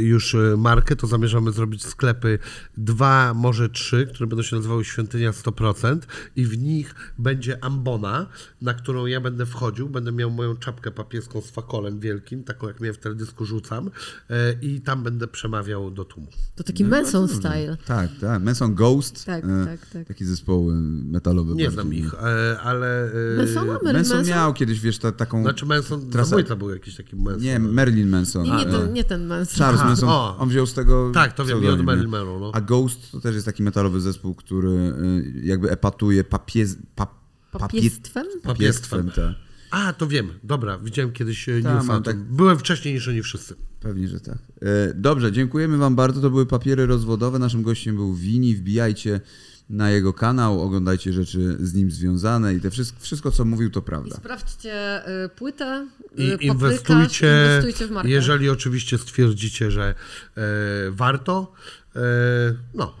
już markę, to zamierzamy zrobić sklepy dwa, może trzy, które będą się nazywały Świątynia 100% i w nich będzie ambona, na którą ja będę wchodził, będę miał moją czapkę papieską z fakolem wielkim, taką jak miałem w teledysku rzucam e, i tam będę przemawiał do tłumu. To taki Manson style. Tak, tak. Manson Ghost. Tak, e, tak, tak. Takie zespoły metalowe. Nie bardziej. znam ich, e, ale... e, Mansona? Marilyn Manson Manson? miał kiedyś, wiesz, ta, taką... Znaczy Manson, Trasa- zabójca był jakiś taki Manson. Nie, Marilyn Manson. Nie, nie, ten, nie ten Manson. Charles Aha, Manson, o. on wziął z tego Tak, to wiem, od Marilyn? Monroe, no. A Ghost to też jest taki metalowy zespół, który y, jakby epatuje papiez, pa, papie, Papiestwem? papiestwem. Tak. A, to wiem. Dobra, widziałem kiedyś e, Tak, newsa. mam tak- Byłem wcześniej niż oni wszyscy. Pewnie, że tak. E, Dobrze, dziękujemy wam bardzo. To były papiery rozwodowe. Naszym gościem był Wini. Wbijajcie na jego kanał, oglądajcie rzeczy z nim związane i te wszystko, wszystko co mówił, to I prawda. sprawdźcie y, płytę, y, I paprykarz, inwestujcie, inwestujcie w markę. jeżeli oczywiście stwierdzicie, że e, warto. E, no,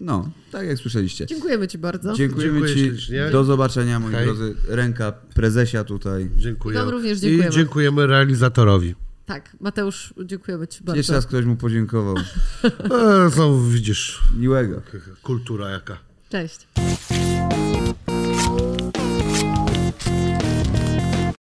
No, tak jak słyszeliście. Dziękujemy ci bardzo. Dziękujemy Dziękuję ci. ślicznie. Do zobaczenia, moi Hej. drodzy. Ręka prezesia tutaj. dziękuję. I wam również dziękujemy. I dziękujemy realizatorowi. Tak, Mateusz, dziękujemy ci bardzo. Jeszcze raz ktoś mu podziękował. E, znowu widzisz, Miłego. kultura jaka. Cześć.